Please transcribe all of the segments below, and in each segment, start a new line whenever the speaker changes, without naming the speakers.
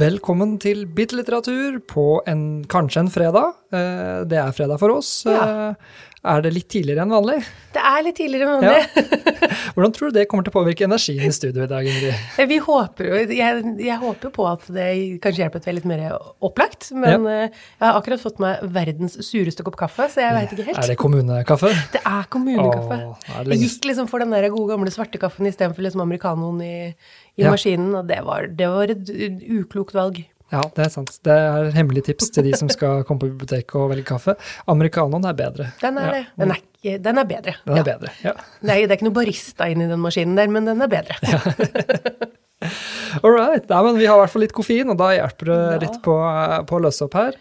Velkommen til Bitte litteratur på en, kanskje en fredag. Eh, Det er fredag for oss.
Ja.
Eh, Er det litt tidligere enn vanlig?
Det er litt tidligere enn vanlig.
Hvordan tror du det kommer til å påvirke energien i studio i dag, Ingrid?
Vi håper jo, jeg, jeg håper på at det kanskje hjelper til litt mer opplagt, men ja. jeg har akkurat fått meg verdens sureste kopp kaffe, så jeg veit ikke helt.
Er det kommunekaffe?
Det er kommunekaffe.
Åh, det er
Jeg gikk liksom for den der gode gamle svarte kaffen istedenfor liksom americanoen i, i
Ja.
maskinen, og det var, det var et uklokt valg.
Ja, det er sant. Det er hemmelig tips til de som skal komme på biblioteket og velge kaffe. Americanoen er bedre.
Den er
Ja,
det. Den er, den er bedre.
Den er
ja.
bedre, ja.
Er, det er ikke noe barista inni den maskinen der, men den er bedre.
All right. Nei, men vi har i hvert fall litt koffein, og da hjelper det litt på, på å løse opp her.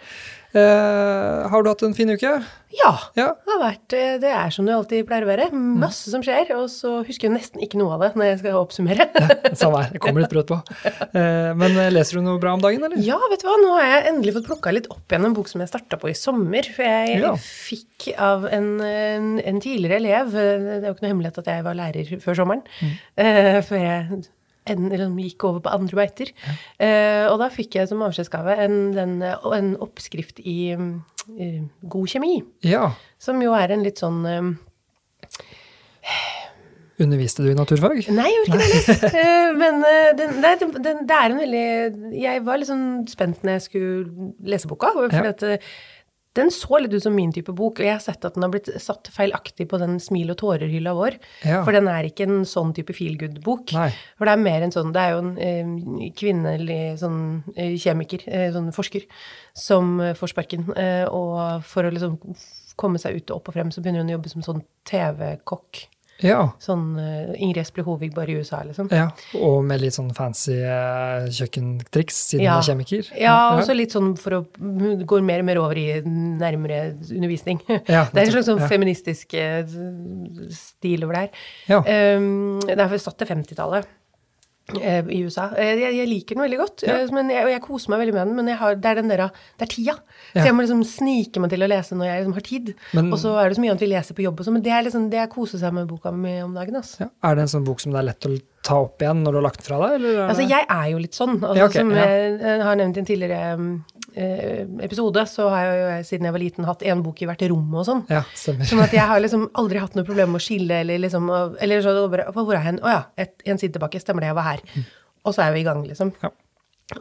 Eh, har du hatt en fin uke?
Ja.
Ja.
Det, har vært, eh, det er som det alltid pleier å være. Masse som skjer, og så husker jeg nesten ikke noe av det når jeg skal oppsummere.
Samme her. Det kommer litt brått på. Eh, men leser du noe bra om dagen, eller?
Ja, vet du hva, nå har jeg endelig fått plukka litt opp igjen en bok som jeg starta på i sommer. For jeg
Ja.
fikk av en, en, tidligere elev Det er jo ikke noe hemmelighet at jeg var lærer før sommeren. eh, før jeg eller gikk over på andre beiter. Eh, og da fikk jeg som avskjedsgave en, en oppskrift i uh, god kjemi.
Ja.
Som jo er en litt sånn eh,
Underviste du i naturfag?
Nei, jeg gjorde ikke det. Eh, Men uh, den, nei, den, det er en veldig Jeg var litt sånn spent når jeg skulle lese boka. For
Ja.
at den så litt ut som min type bok, og jeg har sett at den har blitt satt feilaktig på den smil og tårer-hylla vår.
Ja.
For den er ikke en sånn type feel good-bok. For det er mer en sånn Det er jo en eh, kvinnelig sånn eh, kjemiker, eh, sånn forsker, som eh, får sparken. Eh, og for å liksom komme seg ut og opp og frem, så begynner hun å jobbe som sånn TV-kokk.
Ja.
Sånn uh, Ingrid Espelid Hovig bare i USA, liksom.
ja. Og med litt sånn fancy uh, kjøkkentriks, siden
Ja.
hun er kjemiker?
Ja, og så litt sånn for å gå mer og mer over i nærmere undervisning.
Ja,
det er en slags sånn feministisk uh, stil over det her.
Ja.
Um, det er satt til 50-tallet. Eh, I USA. Eh, Jeg, jeg liker den veldig godt,
Ja.
eh, men jeg, og jeg koser meg veldig med den. Men har, det er den der, det er tida. Så jeg må liksom snike meg til å lese når jeg liksom har tid.
Men-
og så er det så mye annet vi leser på jobb og sånn, men det er liksom det jeg koser seg med boka mi om dagen. Altså.
Ja. Er det en sånn bok som det er lett å ta opp igjen når du har lagt den fra deg? Eller
Altså, jeg er jo litt sånn. Altså,
Ja, okay.
som jeg, har nevnt i en tidligere eh, episode, så har jeg jo siden jeg var liten hatt én bok i hvert rom og sånn.
Ja.
Sånn at jeg har liksom aldri hatt noe problem med å skille eller liksom Eller så bare Hvor er hen? Å ja, et, en side tilbake. Stemmer det, jeg var her. Og så er vi i gang, liksom.
Ja.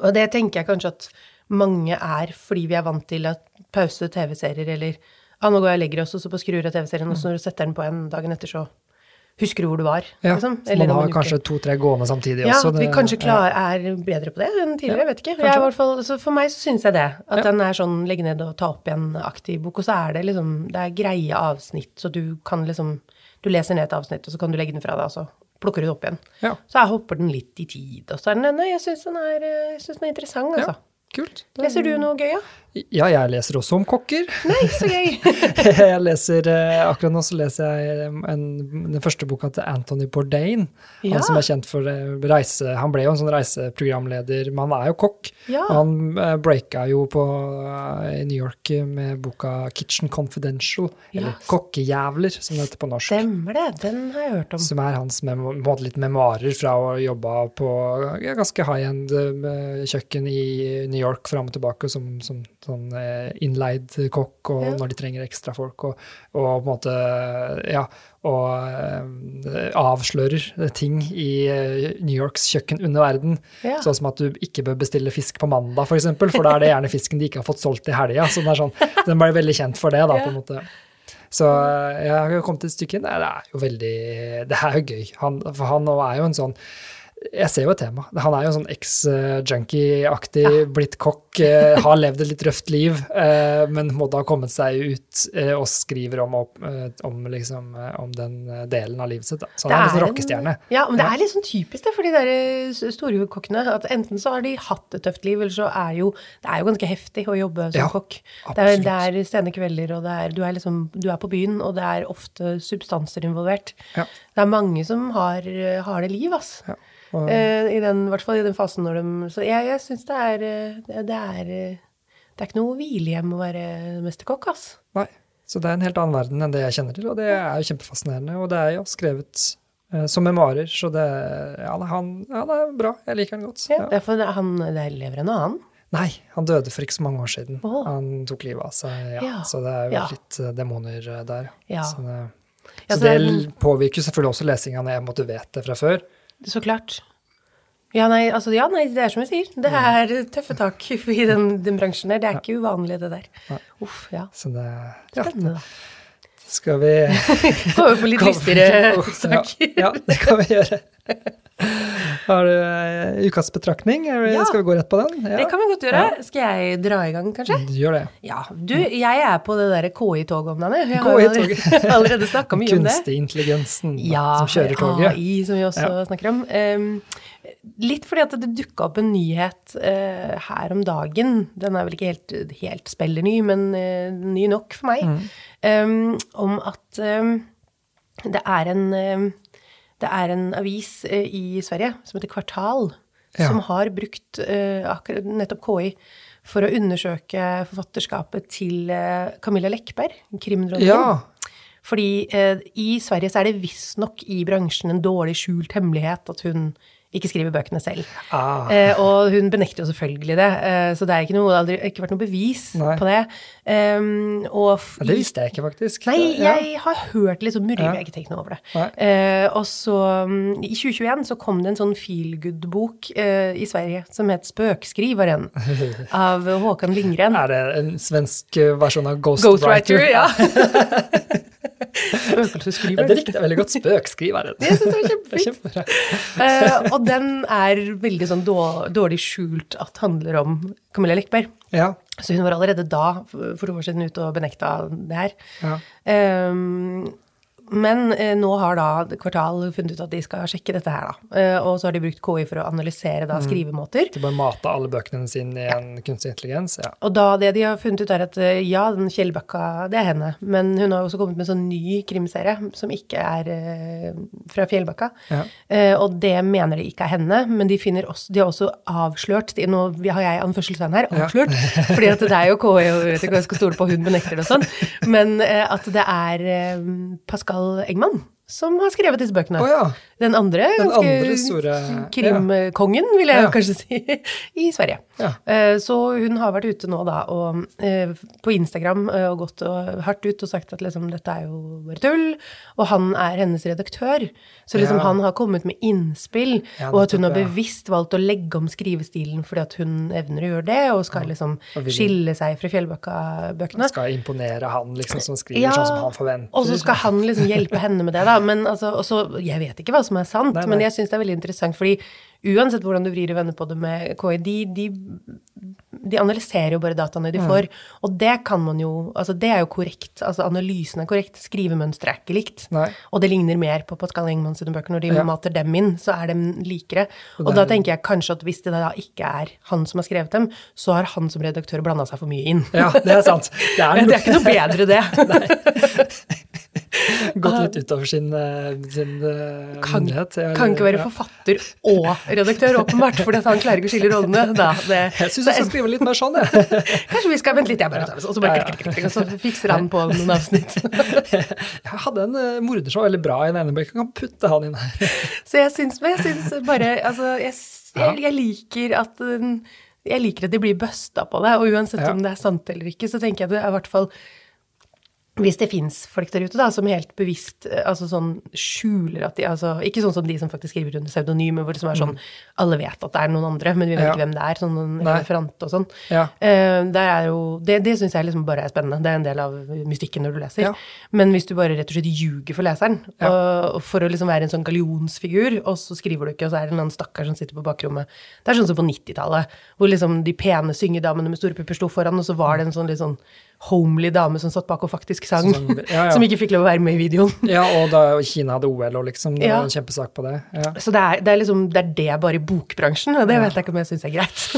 Og det tenker jeg kanskje at mange er fordi vi er vant til at pause TV-serier eller ah, nå går jeg og legger oss, og så på skrur av TV-serien, og så når du setter den på en dagen etter, så husker du hvor du var.
Ja,
liksom.
så man har kanskje to-tre gående samtidig
Ja,
også.
at vi
det-
kanskje
ja.
klar, er bedre på det enn tidligere.
Ja,
vet ikke. Jeg i hvert fall, så for meg så syns jeg det. At
Ja.
den er sånn legge ned og ta opp igjen-aktig bok. Og så er det liksom det er greie avsnitt, så du kan liksom Du leser ned et avsnitt, og så kan du legge den fra deg, og så plukker du det opp igjen.
Ja.
Så jeg hopper den litt i tid. Og så er den Nei, jeg syns den, eh, den er interessant, altså.
Kult.
Leser du noe gøy, da?
Ja, jeg leser også om kokker.
Nei, så gøy!
jeg leser, eh, Akkurat nå så leser jeg en, den første boka til Anthony Bourdain.
Ja.
Han som er kjent for eh, reise Han ble jo en sånn reiseprogramleder, men han er jo kokk.
Ja.
Han eh, breaka jo på eh, i New York med boka Kitchen Confidential, eller
yes.
Kokkejævler, som det heter på norsk.
Stemmer det. Den har jeg hørt om.
Som er hans memo, litt memoarer fra å jobbe på ja, ganske high end eh, kjøkken i New York fram og tilbake som, som sånn eh, innleid kokk, og
Ja.
når de trenger ekstra folk, og, og på en måte ja, og eh, avslører ting i eh, New Yorks kjøkken under verden.
Ja.
Sånn som at du ikke bør bestille fisk på mandag, f.eks., for, eksempel, for da er det gjerne fisken de ikke har fått solgt i helga. Så den, er sånn, den ble veldig kjent for det, da, på en måte. Så jeg har kommet et stykke inn. Det er jo veldig Det er jo gøy. Han, for han er jo en sånn jeg ser jo et tema. Han er jo sånn eks-junkie-aktig, blitt kokk, eh, har levd et litt røft liv, eh, men måtte ha kommet seg ut eh, og skriver om, om, liksom, om den delen av livet sitt. Da. Så han er,
Det
sånn
en-
rockestjerne.
Ja, men det er litt sånn typisk det for de der store kokkene. At enten så har de hatt et tøft liv, eller så er jo Det er jo ganske heftig å jobbe som
Ja,
kokk. Det er, det er sene kvelder, og det er, du, er liksom, du er på byen, og det er ofte substanser involvert.
Ja.
Det er mange som har, har det liv, altså.
Ja. Og,
Eh, I den, hvert fall i den fasen når de Så jeg, jeg syns det er eh, det, er eh, Det er ikke noe hvilehjem å være mesterkokk, ass.
nei. Så det er en helt annen verden enn det jeg kjenner til, og det er jo kjempefascinerende. Og det er jo skrevet eh, som memoarer. Så det, ja, han, ja, det er bra. Jeg liker han godt.
Ja,
Ja.
derfor han det lever en annen.
Nei, han døde for ikke så mange år siden.
Oh.
Han tok livet av seg, ja.
Ja.
Så det er jo litt demoner der.
Ja.
Så det, så
det er-
det påvirker selvfølgelig også lesinga når jeg måtte vet det fra før.
Så klart. Ja, nei, altså, ja, nei, det er som jeg sier. Det er tøffe tak i den, den bransjen der. Det er ikke uvanlig, det der.
Nei.
Uff, ja.
Så det ja,
Spennende, da.
skal vi
Gå over på litt lystigere
ja,
saker.
ja, det kan vi gjøre. Har du eh, ukas betraktning?
Ja.
Skal vi gå rett på den? Ja.
Det kan vi godt gjøre. Skal jeg dra i gang, kanskje?
Gjør det.
Ja. Du, jeg er på det derre KI-toget om dagen. Jeg har allerede, allerede snakka mye om det.
Kunstig intelligensen
Ja,
som kjører toget.
AI, som vi også snakker om. Um, litt fordi at det dukka opp en nyhet uh, her om dagen. Den er vel ikke helt, helt spiller ny, men uh, ny nok for meg.
Mm.
Um, om at um, det er en um, det er en avis eh, i Sverige som heter Kvartal,
Ja.
som har brukt eh, nettopp KI for å undersøke forfatterskapet til eh, Camilla Lekberg, krimdronningen.
Ja.
Fordi i Sverige så er det visstnok i bransjen en dårlig skjult hemmelighet at hun ikke skriver bøkene selv.
Ah.
Eh, og hun benekter jo selvfølgelig det, eh, så det er ikke noe, det har aldri ikke vært noe bevis
Nei.
på det. Um,
Ja, Det visste jeg ikke, faktisk.
Nei,
Ja.
jeg har hørt litt sånn murring, jeg har ikke tenkt noe over det. Eh, og så, um, i 2021 så kom det en sånn feelgood-bok eh, i Sverige som het Spøkskriveren, av Håkan Lindgren.
Er det en svensk eh, versjon av
Ghostwriter,
Ghostwriter?
ja.
Ja, det likte jeg veldig godt. Spøkskriveren.
det synes jeg var kjempefint. Eh, og den er veldig sånn dårlig skjult at handler om Camilla Lekberg.
Ja.
Så hun var allerede da, for to år siden, ute og benekta det her.
ja.
Ehm, men eh, nå har da Kvartal funnet ut at de skal sjekke dette her, da. Eh, og så har de brukt KI for å analysere da skrivemåter.
De bare mata alle bøkene sine i en kunstig intelligens. Ja.
Og da det de har funnet ut, er at eh, ja, den Kjellbakka det er henne. Men hun har også kommet med en sånn ny krimserie som ikke er eh, fra Fjellbakka.
Ja.
Eh, og det mener de ikke er henne, men de, også, de har også avslørt de, Nå har jeg anførselstegn her,
Ja.
avslørt, fordi at det er jo KI, og jeg vet ikke hva jeg skal stole på, hun benekter det og sånn, men eh, at det er eh, Pascal Engman som har skrevet disse bøkene.
Oh, ja.
Den andre,
Den andre store
krimkongen, vil jeg
Ja.
kanskje si, i Sverige.
Ja.
Eh, Så hun har vært ute nå da, og, eh, på Instagram eh, og gått og hardt ut og sagt at liksom, dette er jo bare tull, og han er hennes redaktør. Så liksom han har kommet med innspill, og at hun har bevisst valgt å legge om skrivestilen fordi at hun evner å gjøre det, og skal liksom skille seg fra Fjellbakka-bøkene.
Skal imponere han, liksom, som skriver sånn som han forventer.
Og så skal han liksom hjelpe henne med det, da. Men altså, også, jeg vet ikke hva som er sant,
Nei, nei.
men jeg syns det er veldig interessant, fordi uansett hvordan du vrir og vender på det med KI, de, de, de analyserer jo bare dataene
Mm.
de får, og det kan man jo Altså, det er jo korrekt. Altså, analysen er korrekt, skrivemønsteret er ikke likt.
Nei.
Og det ligner mer på Pascal Engman sine bøker. Når de
Ja.
mater dem inn, så er de likere.
Og
Og da
er-
tenker jeg kanskje at hvis det da ikke er han som har skrevet dem, så har han som redaktør blanda seg for mye inn.
Ja, det er sant. Det er,
Det er ikke noe bedre, det.
gått litt utover sin, eh, sin eh,
kan,
myndighet. Jeg-
kan ikke være
ja.
forfatter og redaktør, åpenbart, at han klarer ikke å skille rollene. Da, det,
Jeg syns jeg skal skrive litt mer sånn, jeg.
kanskje vi skal vente litt, jeg bare tar det, og så, bare, klikk, klikk, klikk, og så fikser han på noen avsnitt.
Jeg hadde en uh, morder som var veldig bra i den ene bøken, Kan putte han inn her.
Så jeg syns, jeg syns bare Altså, jeg, jeg, jeg liker at jeg liker at de blir busta på det, og uansett
Ja.
om det er sant eller ikke, så tenker jeg det er i hvert fall hvis det fins folk der ute da, som helt bevisst eh, altså sånn skjuler at de altså, Ikke sånn som de som faktisk skriver under pseudonym, hvor det som er sånn Alle vet at det er noen andre, men vi vet
Mm. Ja.
ikke hvem det er. Sånn en referant og sånn.
Ja.
Uh, det er jo Det, det syns jeg liksom bare er spennende. Det er en del av mystikken når du leser.
Ja.
Men hvis du bare rett og slett ljuger for leseren, og for å liksom være en sånn gallionsfigur, og så skriver du ikke, og så er det en annen stakkar som sitter på bakrommet Det er sånn som på 90-tallet, hvor liksom de pene syngedamene med store pupper sto foran, og så var det en sånn litt sånn homely dame som satt bak og faktisk sang,
Som- ja, ja.
som ikke fikk lov å være med i videoen.
Ja, og da Kina hadde OL og liksom, det
Ja.
var en kjempesak på det. Ja.
Så det er, det er liksom det er det bare i bokbransjen, og det vet jeg ikke om jeg syns er greit.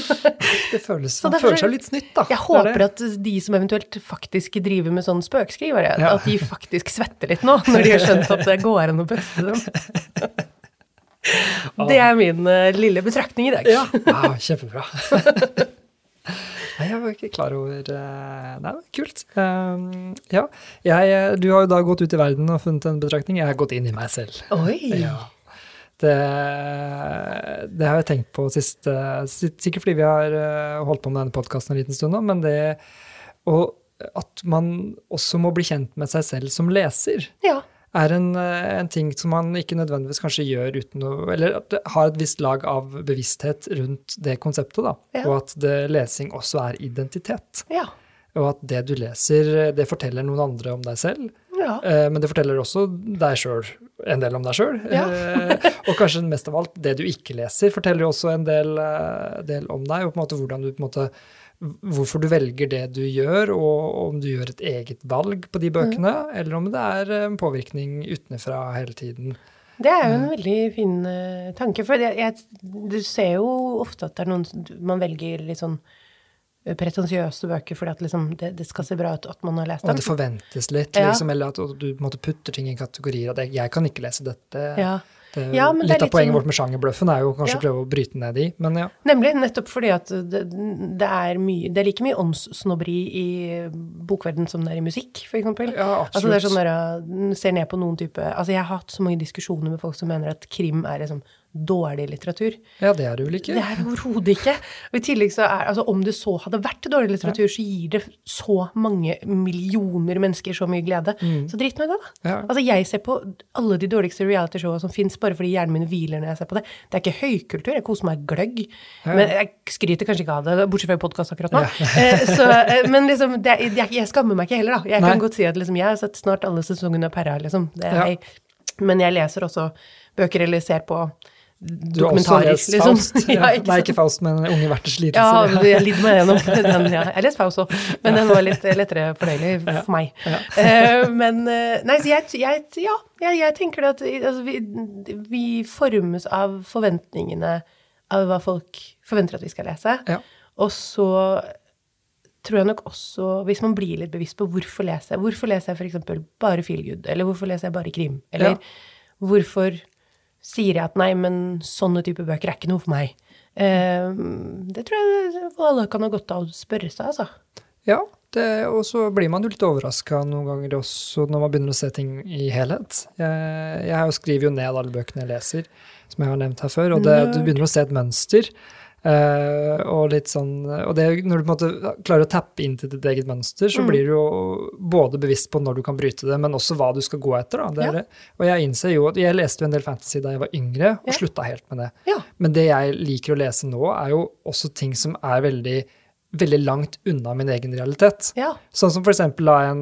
Det føles,
Så derfor-
føler seg litt snytt, da.
Jeg
er
håper at de som eventuelt faktisk driver med sånn spøkskrivere, at de faktisk svetter litt nå, når de har skjønt at det går an å bøste dem. Det er min uh, lille betraktning i dag.
Ja, wow, kjempebra. Nei, jeg var ikke klar over uh, Nei, kult. Um, ja. Jeg, du har jo da gått ut i verden og funnet en betraktning. Jeg har gått inn i meg selv.
Oi!
Ja. Det, det, har jeg tenkt på sist, sikkert fordi vi har holdt på med denne podkasten en liten stund nå, men det og at man også må bli kjent med seg selv som leser.
Ja
er en, eh, en, ting som man ikke nødvendigvis kanskje gjør uten å Eller har et visst lag av bevissthet rundt det konseptet, da. Ja. Og at det, lesing også er identitet.
Ja.
Og at det du leser, det forteller noen andre om deg selv.
Ja.
Eh, men det forteller også deg sjøl en del om deg sjøl. Eh, og kanskje mest av alt, det du ikke leser, forteller jo også en del, eh, del, om deg, og på en måte hvordan du på en måte hvorfor du velger det du gjør, og om du gjør et eget valg på de bøkene, mm. eller om det er en påvirkning utenfra hele tiden.
Det er jo en veldig fin uh, tanke, for jeg, jeg, du ser jo ofte at det er noen man velger litt sånn pretensiøse bøker fordi at liksom det, det, skal se bra ut at man har lest dem.
Og det forventes litt, liksom, ja. eller at du måtte putte ting i kategorier. At jeg, jeg kan ikke lese dette.
Ja.
Ja, litt, litt, av poenget sånn, vårt med sjangerbløffen er jo kanskje å prøve å bryte ned i, men ja.
Nemlig, nettopp fordi at det, det er mye Det er like mye åndssnobberi i bokverden som det er i musikk, eksempel.
Ja, absolutt.
Altså det er sånn der, ser ned på noen type Altså jeg har hatt så mange diskusjoner med folk som mener at krim er liksom dårlig litteratur.
Ja, det er det vel ikke?
Det er det overhodet ikke. Og i tillegg så er, altså Om det så hadde vært dårlig litteratur, ja. så gir det så mange millioner mennesker så mye glede. Mm. Så drit med det, da.
Ja.
Altså Jeg ser på alle de dårligste realityshowa som fins, bare fordi hjernen min hviler når jeg ser på det. Det er ikke høykultur, jeg koser meg gløgg. Ja. Men jeg skryter kanskje ikke av det, bortsett fra i podkast akkurat nå. Eh, så, eh, men liksom, det, jeg, jeg, skammer meg ikke heller, da. Jeg Nei. kan godt si at liksom, jeg har sett snart alle sesongene av Perra, liksom. Det er jeg. Men jeg leser også bøker eller ser på
du har også lest liksom. Faust? Ja, ikke Nei, ikke Faust, men Unge verters lidelser.
Ja, jeg lider meg gjennom den. Ja. Jeg leste lest Faust òg, men den var litt lettere fordøyelig for meg.
Ja.
Uh, men uh, Nei, så jeg, jeg, ja, jeg, jeg tenker at altså, vi, vi, formes av forventningene av hva folk forventer at vi skal lese. Ja. Og så tror jeg nok også, hvis man blir litt bevisst på hvorfor leser jeg Hvorfor leser jeg f.eks. bare feelgood, eller hvorfor leser jeg bare krim? Eller hvorfor sier jeg at nei, men sånne type bøker er ikke noe for meg. Eh, det tror jeg alle kan ha godt av å spørre seg, altså.
Ja, og så blir man jo litt overraska noen ganger også når man begynner å se ting i helhet. Jeg, jeg skriver jo ned alle bøkene jeg leser, som jeg har nevnt her før, og det, du begynner å se et mønster. Uh, og litt sånn, og det, når du på en måte klarer å tappe inn til ditt eget mønster, så mm. blir du jo både bevisst på når du kan bryte det, men også hva du skal gå etter. Da. Ja. Og jeg innser jo at jeg leste jo en del fantasy da jeg var yngre, og ja. slutta helt med det.
Ja.
Men det jeg liker å lese nå, er jo også ting som er veldig veldig langt unna min egen realitet.
Ja.
Sånn som for eksempel en,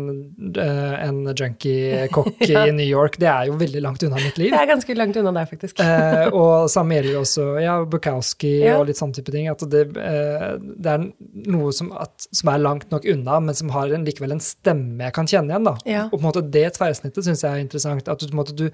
eh, en junkie-kokk ja. i New York. Det er jo veldig langt unna mitt liv.
Det er ganske langt unna deg, faktisk.
eh, og samme gjelder også ja, Bukowski ja. og litt sånn type ting. At det, eh, det er noe som, at, som, er langt nok unna, men som har en, likevel en stemme jeg kan kjenne igjen. da. Og på en måte det tverrsnittet syns jeg er interessant. At du, måte, du,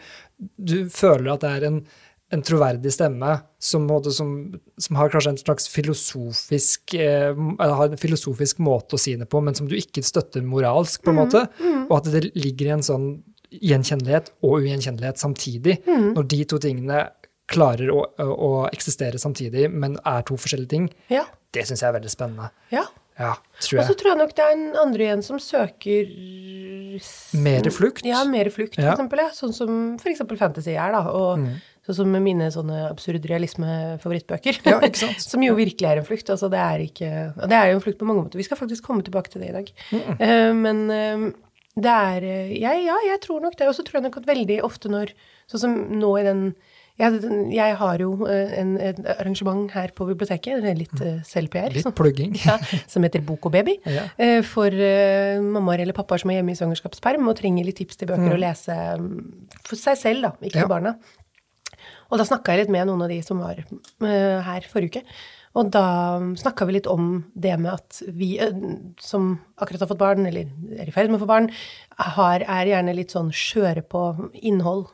du føler at det er en en troverdig stemme som, som, som, har kanskje en slags filosofisk eh, har en filosofisk måte å si det på, men som du ikke støtter moralsk, på en mm, måte. Mm. Og at det ligger i en sånn gjenkjennelighet og ugjenkjennelighet samtidig.
Mm.
Når de to tingene klarer å, å, eksistere samtidig, men er to forskjellige ting,
ja.
det syns jeg er veldig spennende.
Ja.
Ja, tror jeg.
Og så tror jeg nok det er en andre igjen som søker
Mer flukt?
Ja, mer flukt, for ja. eksempel. Ja. Sånn som for eksempel fantasy er, da. Og mm. Sånn som mine sånne absurd realisme-favorittbøker.
Ja, ikke sant?
som jo virkelig er en flukt. Altså, det er ikke Det er jo en flukt på mange måter. Vi skal faktisk komme tilbake til det i dag.
Mm -mm. Uh,
men uh, det er jeg, Ja, jeg tror nok det. Og så tror jeg nok at veldig ofte når Sånn som nå i den jeg, jeg, har jo en, et arrangement her på biblioteket, litt uh, selv-PR.
Litt plugging.
ja, som heter Bok og baby.
Ja.
For uh, mammaer eller pappaer som er hjemme i svangerskapsperm og trenger litt tips til bøker mm. å lese um, for seg selv, da, ikke for barna. Og da snakka jeg litt med noen av de som var uh, her forrige uke. Og da snakka vi litt om det med at vi uh, som akkurat har fått barn, eller er i ferd med å få barn, har, er gjerne litt sånn skjøre på innhold.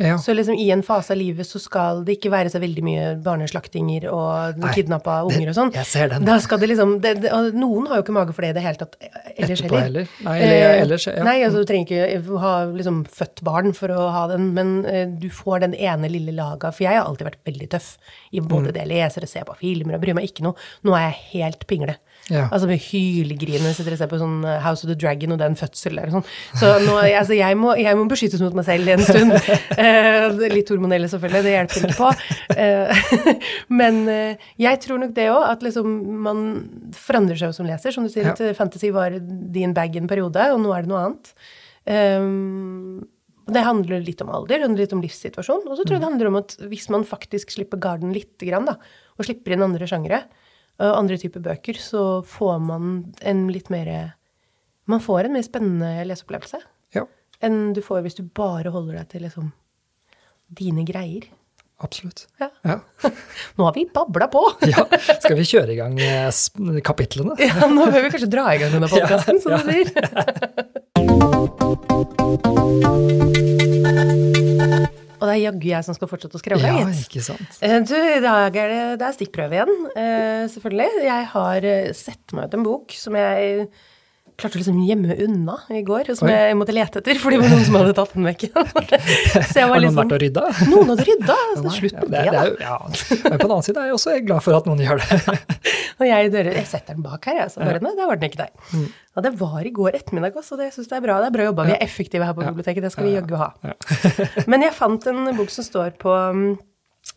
Ja.
Så liksom i en fase av livet så skal det ikke være så veldig mye barneslaktinger og kidnappa unger og sånn.
Jeg ser den.
Da skal det liksom det, det, Noen har jo ikke mage for det i det hele tatt ellers
Etterpå
heller.
heller. Nei, eller
Eh,
ellers, ja.
Nei, altså du trenger ikke ha liksom født barn for å ha den, men uh, du får den ene lille laga. For jeg har alltid vært veldig tøff i både
Mm.
det jeg leser og ser på filmer og bryr meg ikke noe. Nå er jeg helt pingle.
Ja.
Altså med hylgrine sitter og ser på sånn eh, House of the Dragon og den fødsel der og sånn. Så nå, altså, jeg, må, jeg må beskyttes mot meg selv en stund. Eh, litt hormonelle, selvfølgelig. Det hjelper ikke på. Eh, men eh, jeg tror nok det òg, at liksom man forandrer seg jo som leser. Som du sier,
Ja.
at eh, fantasy var din bag en periode, og nå er det noe annet. Um, det handler litt om alder, det handler litt om livssituasjon. Og så tror jeg det handler om at hvis man faktisk slipper garden lite grann, da, og slipper inn andre sjangere, og andre typer bøker, så får man en litt mer Man får en mer spennende leseopplevelse
ja,
enn du får hvis du bare holder deg til liksom dine greier.
absolutt.
Ja.
Ja.
Nå har vi babla på!
ja. Skal vi kjøre i gang eh, kapitlene?
Ja, nå bør vi kanskje dra i gang denne podkasten, som
Ja,
du sier. Og det er jaggu jeg som skal fortsette å skravle,
Ja,
gitt.
ikke sant.
Eh, Du, i dag er det, det er stikkprøve igjen, eh, selvfølgelig. Jeg har eh, sett meg ut en bok som jeg klarte å liksom gjemme unna i går, som
Oi.
jeg måtte lete etter, fordi det var noen som hadde tatt den vekk. Så jeg
Har noen
liksom
vært og rydda?
Noen hadde rydda! Så
Nei,
slutt
ja,
med
det,
det,
det
da.
er jo, ja. Men på den annen side er jeg også glad for at noen gjør det.
Og jeg, jeg setter den bak her, jeg. Så bare, nei, der var den ikke der.
Mm.
Og det var i går ettermiddag også, og det syns jeg er bra. Det er bra jobba. Vi er effektive her på biblioteket, det skal vi jaggu ha. Men jeg fant en bok som står på um,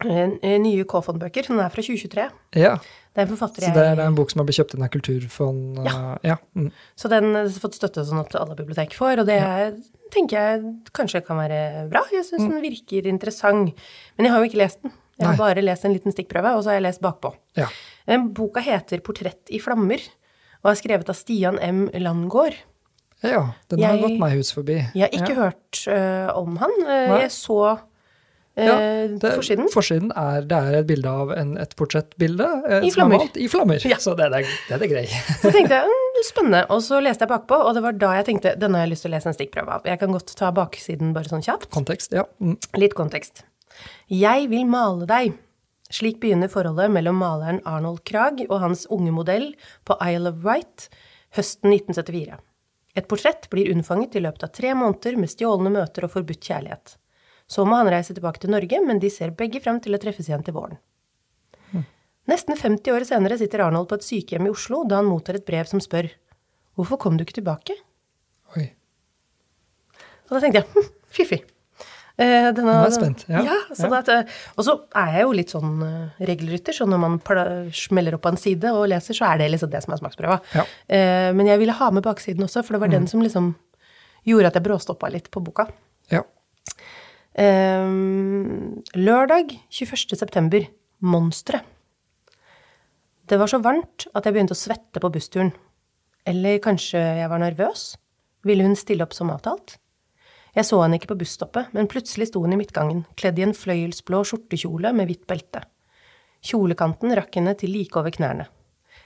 nye K-fond-bøker. Den er fra 2023.
Ja,
Det er en forfatter jeg
det er, det er en bok som har blitt kjøpt inn av Kulturfond?
Ja.
eh, ja. Mm.
Så den har fått støtte sånn at alle bibliotek får, og det ja. tenker jeg kanskje kan være bra. Jeg syns den virker interessant. Men jeg har jo ikke lest den. Jeg har
Mm. Nei.
bare lest en liten stikkprøve, og så har jeg lest bakpå.
ja.
Eh, Boka heter 'Portrett i flammer', og er skrevet av Stian M. Landgård.
ja. Den har
Jeg-
gått meg hus forbi.
Jeg har ikke hørt uh, om han.
Uh,
jeg så eh,
Ja, det,
forsiden.
Forsiden er, det er et bilde av en, et portrettbilde. eh,
I
som er
flammer.
malt I flammer.
Ja.
Så det, det, er- det er det grei.
Så tenkte jeg mm, spennende. Og så leste jeg bakpå, og det var da jeg tenkte denne har jeg lyst til å lese en stikkprøve av. Jeg kan godt ta baksiden bare sånn kjapt.
Kontekst, ja. Mm.
Litt kontekst. Jeg vil male deg. Slik begynner forholdet mellom maleren Arnold Krag og hans unge modell på Isle of Wight høsten 1974. Et portrett blir unnfanget i løpet av tre måneder med stjålne møter og forbudt kjærlighet. Så må han reise tilbake til Norge, men de ser begge frem til å treffes igjen til våren. Nesten 50 år senere sitter Arnold på et sykehjem i Oslo da han mottar et brev som spør Hvorfor kom du ikke tilbake?
Oi.
Og da tenkte jeg hm, fiffig. Eh, denne,
Nå er spent, ja.
så
Ja.
at, eh, og så er jeg jo litt sånn eh, regelrytter, så når man smeller opp på en side og leser, så er det liksom det som er smaksprøva.
Ja.
Eh, men jeg ville ha med baksiden også, for det var
Mm.
den som liksom gjorde at jeg bråstoppa litt på boka.
Ja.
Eh, lørdag 21. september. Monstre. Det var så varmt at jeg begynte å svette på bussturen. Eller kanskje jeg var nervøs? Ville hun stille opp som avtalt? Jeg så henne ikke på busstoppet, men plutselig sto hun i midtgangen, kledd i en fløyelsblå skjortekjole med hvitt belte. Kjolekanten rakk henne til like over knærne.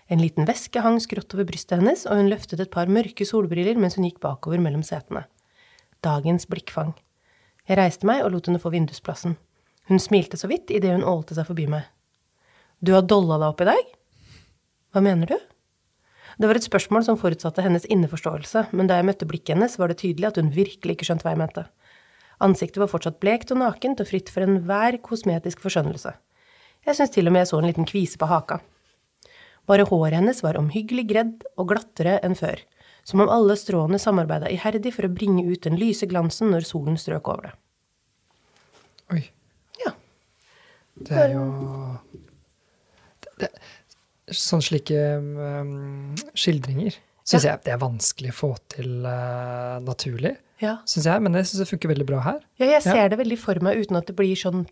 En liten veske hang skrått over brystet hennes, og hun løftet et par mørke solbriller mens hun gikk bakover mellom setene. Dagens blikkfang. Jeg reiste meg og lot henne få vindusplassen. Hun smilte så vidt idet hun ålte seg forbi meg. Du har dolla deg opp i dag? Hva mener du? Det var et spørsmål som forutsatte hennes inneforståelse, men da jeg møtte blikket hennes, var det tydelig at hun virkelig ikke skjønte hva jeg mente. Ansiktet var fortsatt blekt og nakent og fritt for enhver kosmetisk forskjønnelse. Jeg syns til og med jeg så en liten kvise på haka. Bare håret hennes var omhyggelig gredd og glattere enn før, som om alle stråene samarbeida iherdig for å bringe ut den lyse glansen når solen strøk over det.
Oi.
Ja.
Det er jo det, det, Sånne slike um, skildringer syns jeg det er vanskelig å få til uh, naturlig,
Ja.
Synes jeg. Men det syns det funker veldig bra her.
ja, jeg ser
Ja.
det veldig for meg uten at det blir sånn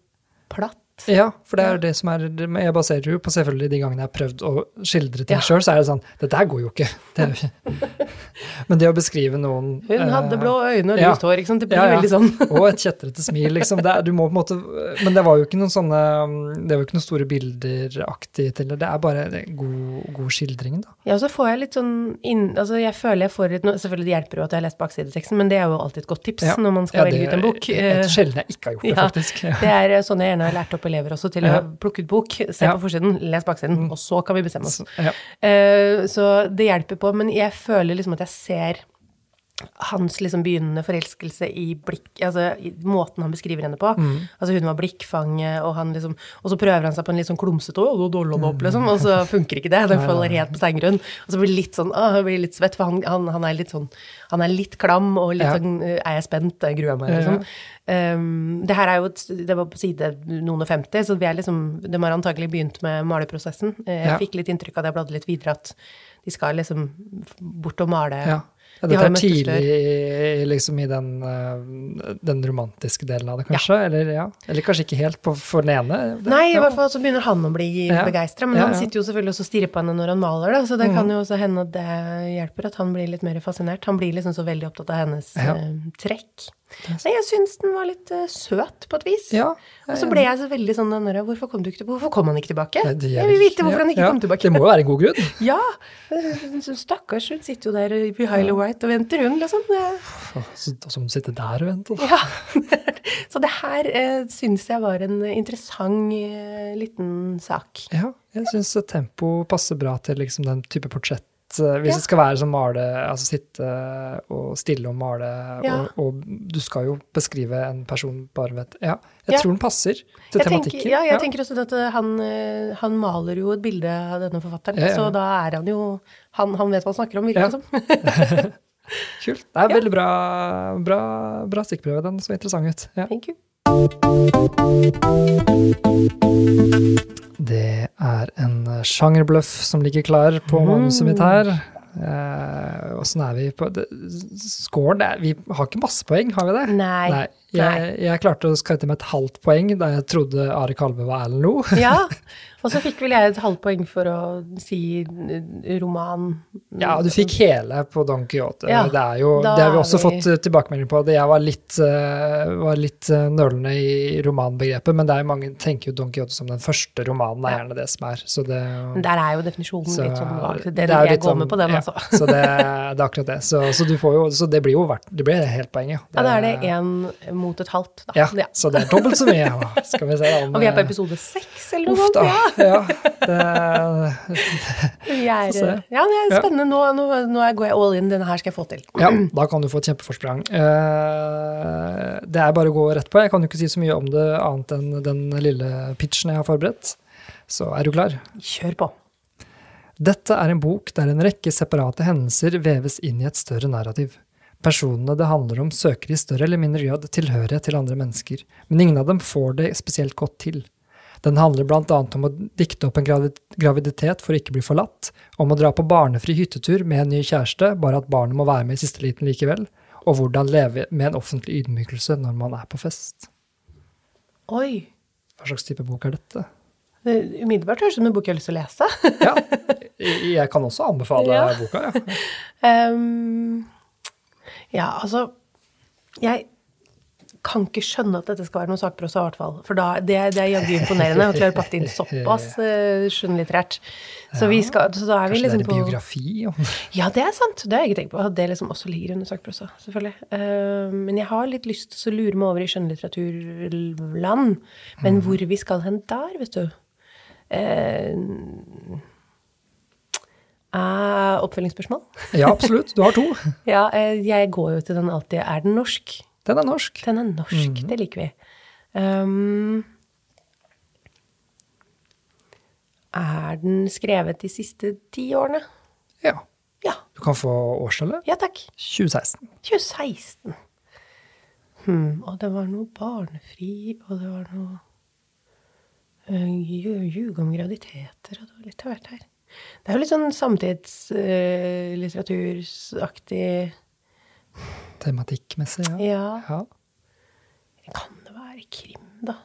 platt.
Ja, for det er det som er men Jeg baserer jo på selvfølgelig de gangene jeg har prøvd å skildre ting
Ja.
sjøl, så er det sånn Dette her går jo ikke. Det er ikke Men det å beskrive noen
Hun hadde
eh,
blå øyne og
ja.
lyst hår. ikke sant? Det blir
Ja, ja.
veldig sånn.
Og et kjetrete smil, liksom. Det er, du må på en måte Men det var jo ikke noen sånne Det var jo ikke noen store bilder-aktig til det. Det er bare god, god skildring, da.
Ja, og så får jeg litt sånn inn, altså Jeg føler jeg får litt Selvfølgelig det hjelper jo at jeg har lest baksideteksten, men det er jo alltid et godt tips når man skal velge ut en bok.
Ja,
det
et sjelden jeg ikke har gjort det, faktisk.
Det er sånn jeg gjerne har lært opp elever også, til
Ja.
å plukke ut bok, se
Ja.
på forsiden, les baksiden, og så kan vi bestemme oss.
Så, ja.
Uh, Så det hjelper på, men jeg føler liksom at jeg ser hans liksom begynnende forelskelse i blikk, altså i måten han beskriver henne på.
Mm.
Altså hun var blikkfanget, og han liksom Og så prøver han seg på en litt sånn klumsete «Å, nå opp, liksom, og så funker ikke det. Den faller helt på steingrunn. Og så blir det litt sånn Å, blir litt svett, for han, han, han er litt sånn Han er litt klam og litt
Ja.
sånn eh, Er jeg spent? Jeg gruer meg, liksom. Um, det her er jo Det var på side noen og 50, så vi er liksom De har antagelig begynt med maleprosessen. Eh, Jeg
Ja.
fikk litt inntrykk av det jeg bladde litt videre, at de skal liksom bort og male.
Ja. Ja, dette er tidlig liksom i den, eh, den romantiske delen av det, kanskje? Eller, ja. Eller kanskje ikke helt på, for den ene? Det-
Nei, i hvert fall så begynner han å bli
Ja.
begeistra. Men
Ja,
han sitter jo selvfølgelig også og stirrer på henne når han maler, da, så det
Mm.
kan jo også hende at det hjelper at han blir litt mer fascinert. Han blir liksom så veldig opptatt av hennes
Ja.
eh, trekk. Nei, jeg syns den var litt uh, søt på et vis.
Ja,
Og så ble jeg så veldig sånn den Hvorfor kom du ikke tilbake? Hvorfor kom han ikke tilbake?
Nei, det
jeg vil vite hvorfor han ikke
ja,
kom tilbake.
Det må jo være en god grunn.
Ja! Stakkars, hun sitter jo der i Highly White og venter, hun, liksom.
Så, hun sitter der og venter.
ja. Så det her uh, syns jeg var en interessant uh, liten sak.
Ja, jeg syns tempo passer bra til liksom den type portrett. Eh, Hvis
Ja.
det skal være sånn male, altså sitte og stille og male,
Ja.
og, og du skal jo beskrive en person bare med Ja, jeg
Ja.
tror den passer til
Jeg tenker,
tematikken.
ja, jeg tenker også at eh, han, eh, han maler jo et bilde av denne forfatteren, så da er han jo Han, han vet hva han snakker om, virker det som.
Kult. Det er veldig bra, bra, bra stikkprøve. Den så interessant ut.
Thank you.
Det er en sjangerbløff som ligger klar på
Mm.
manuset mitt her. Eh, er vi på Scoren Vi har ikke masse poeng, har vi det?
Nei.
Nei. Jeg, jeg klarte å skryte med et halvt poeng da jeg trodde Are Kalve var Erlend Loe.
Ja. Og så fikk vel jeg et halvt poeng for å si eh, roman.
Ja, du fikk hele på Don Quijote.
Ja,
det, er jo, det har vi også
vi-
fått eh, tilbakemelding på. Det jeg var litt, eh, var litt nølende i romanbegrepet, men det er mange tenker jo Don Quijote som den første romanen, er gjerne det som er. Så det,
Der er jo definisjonen
så-
litt sånn
det er
jeg går
sånn-
med på den,
ja,
altså.
Så det, det er akkurat det. Så, så, du får jo, så det blir jo verdt Det blir helt poenget. ja.
Da er det én mot et halvt, da.
Ja, så det er dobbelt så mye. Skal vi se om
Og vi er på episode seks eller noe sånt. Ja.
Ja, det,
er, ja, det er spennende. Nå, nå, nå går jeg all in. Denne her skal jeg få til.
Ja, da kan du få et kjempeforsprang. Eh, det er bare å gå rett på. Jeg kan jo ikke si så mye om det annet enn den lille pitchen jeg har forberedt. Så er du klar?
Kjør på.
Dette er en bok der en rekke separate hendelser veves inn i et større narrativ. Personene det handler om søker i større eller mindre grad tilhørighet til andre mennesker, men ingen av dem får det spesielt godt til. Den handler annet om å dikte opp en graviditet for å ikke bli forlatt, om å dra på barnefri hyttetur med en ny kjæreste, bare at barnet må være med i siste liten likevel, og hvordan leve med en offentlig ydmykelse når man er på fest.
Oi.
Hva slags type bok er dette?
Det umiddelbart høres det ut som en bok jeg har lyst til å lese.
Ja, jeg kan også anbefale
Ja.
boka, ja.
um, ja, altså Jeg kan ikke skjønne at dette skal være noe sakprosa, i hvert fall. For da, det, det er jaggu imponerende å klare å pakke inn såpass uh, skjønnlitterært. Så, vi skal, så da er vi liksom på
Kanskje det
liksom
er
på
biografi? om-
Ja, det er sant. Det har jeg ikke tenkt på. At det liksom også ligger under sakprosa, selvfølgelig. Uh, men jeg har litt lyst til å lure meg over i skjønnlitteraturland. Men hvor vi skal hen der, vet du uh, Oppfølgingsspørsmål?
Ja, absolutt. Du har to.
Ja, jeg går jo til den alltid. Er den norsk?
Den er norsk.
Den er norsk, det liker vi. Um, er den skrevet de siste ti årene?
Ja.
Ja.
Du kan få årstallet.
Ja takk.
2016.
2016. Hmm, og det var noe barnefri, og det var noe uh, Ljuge om graviditeter, og det var litt av hvert her. Det er jo litt sånn samtidslitteraturaktig
Tematikkmessig, ja.
Ja.
ja.
Kan det være krim, da?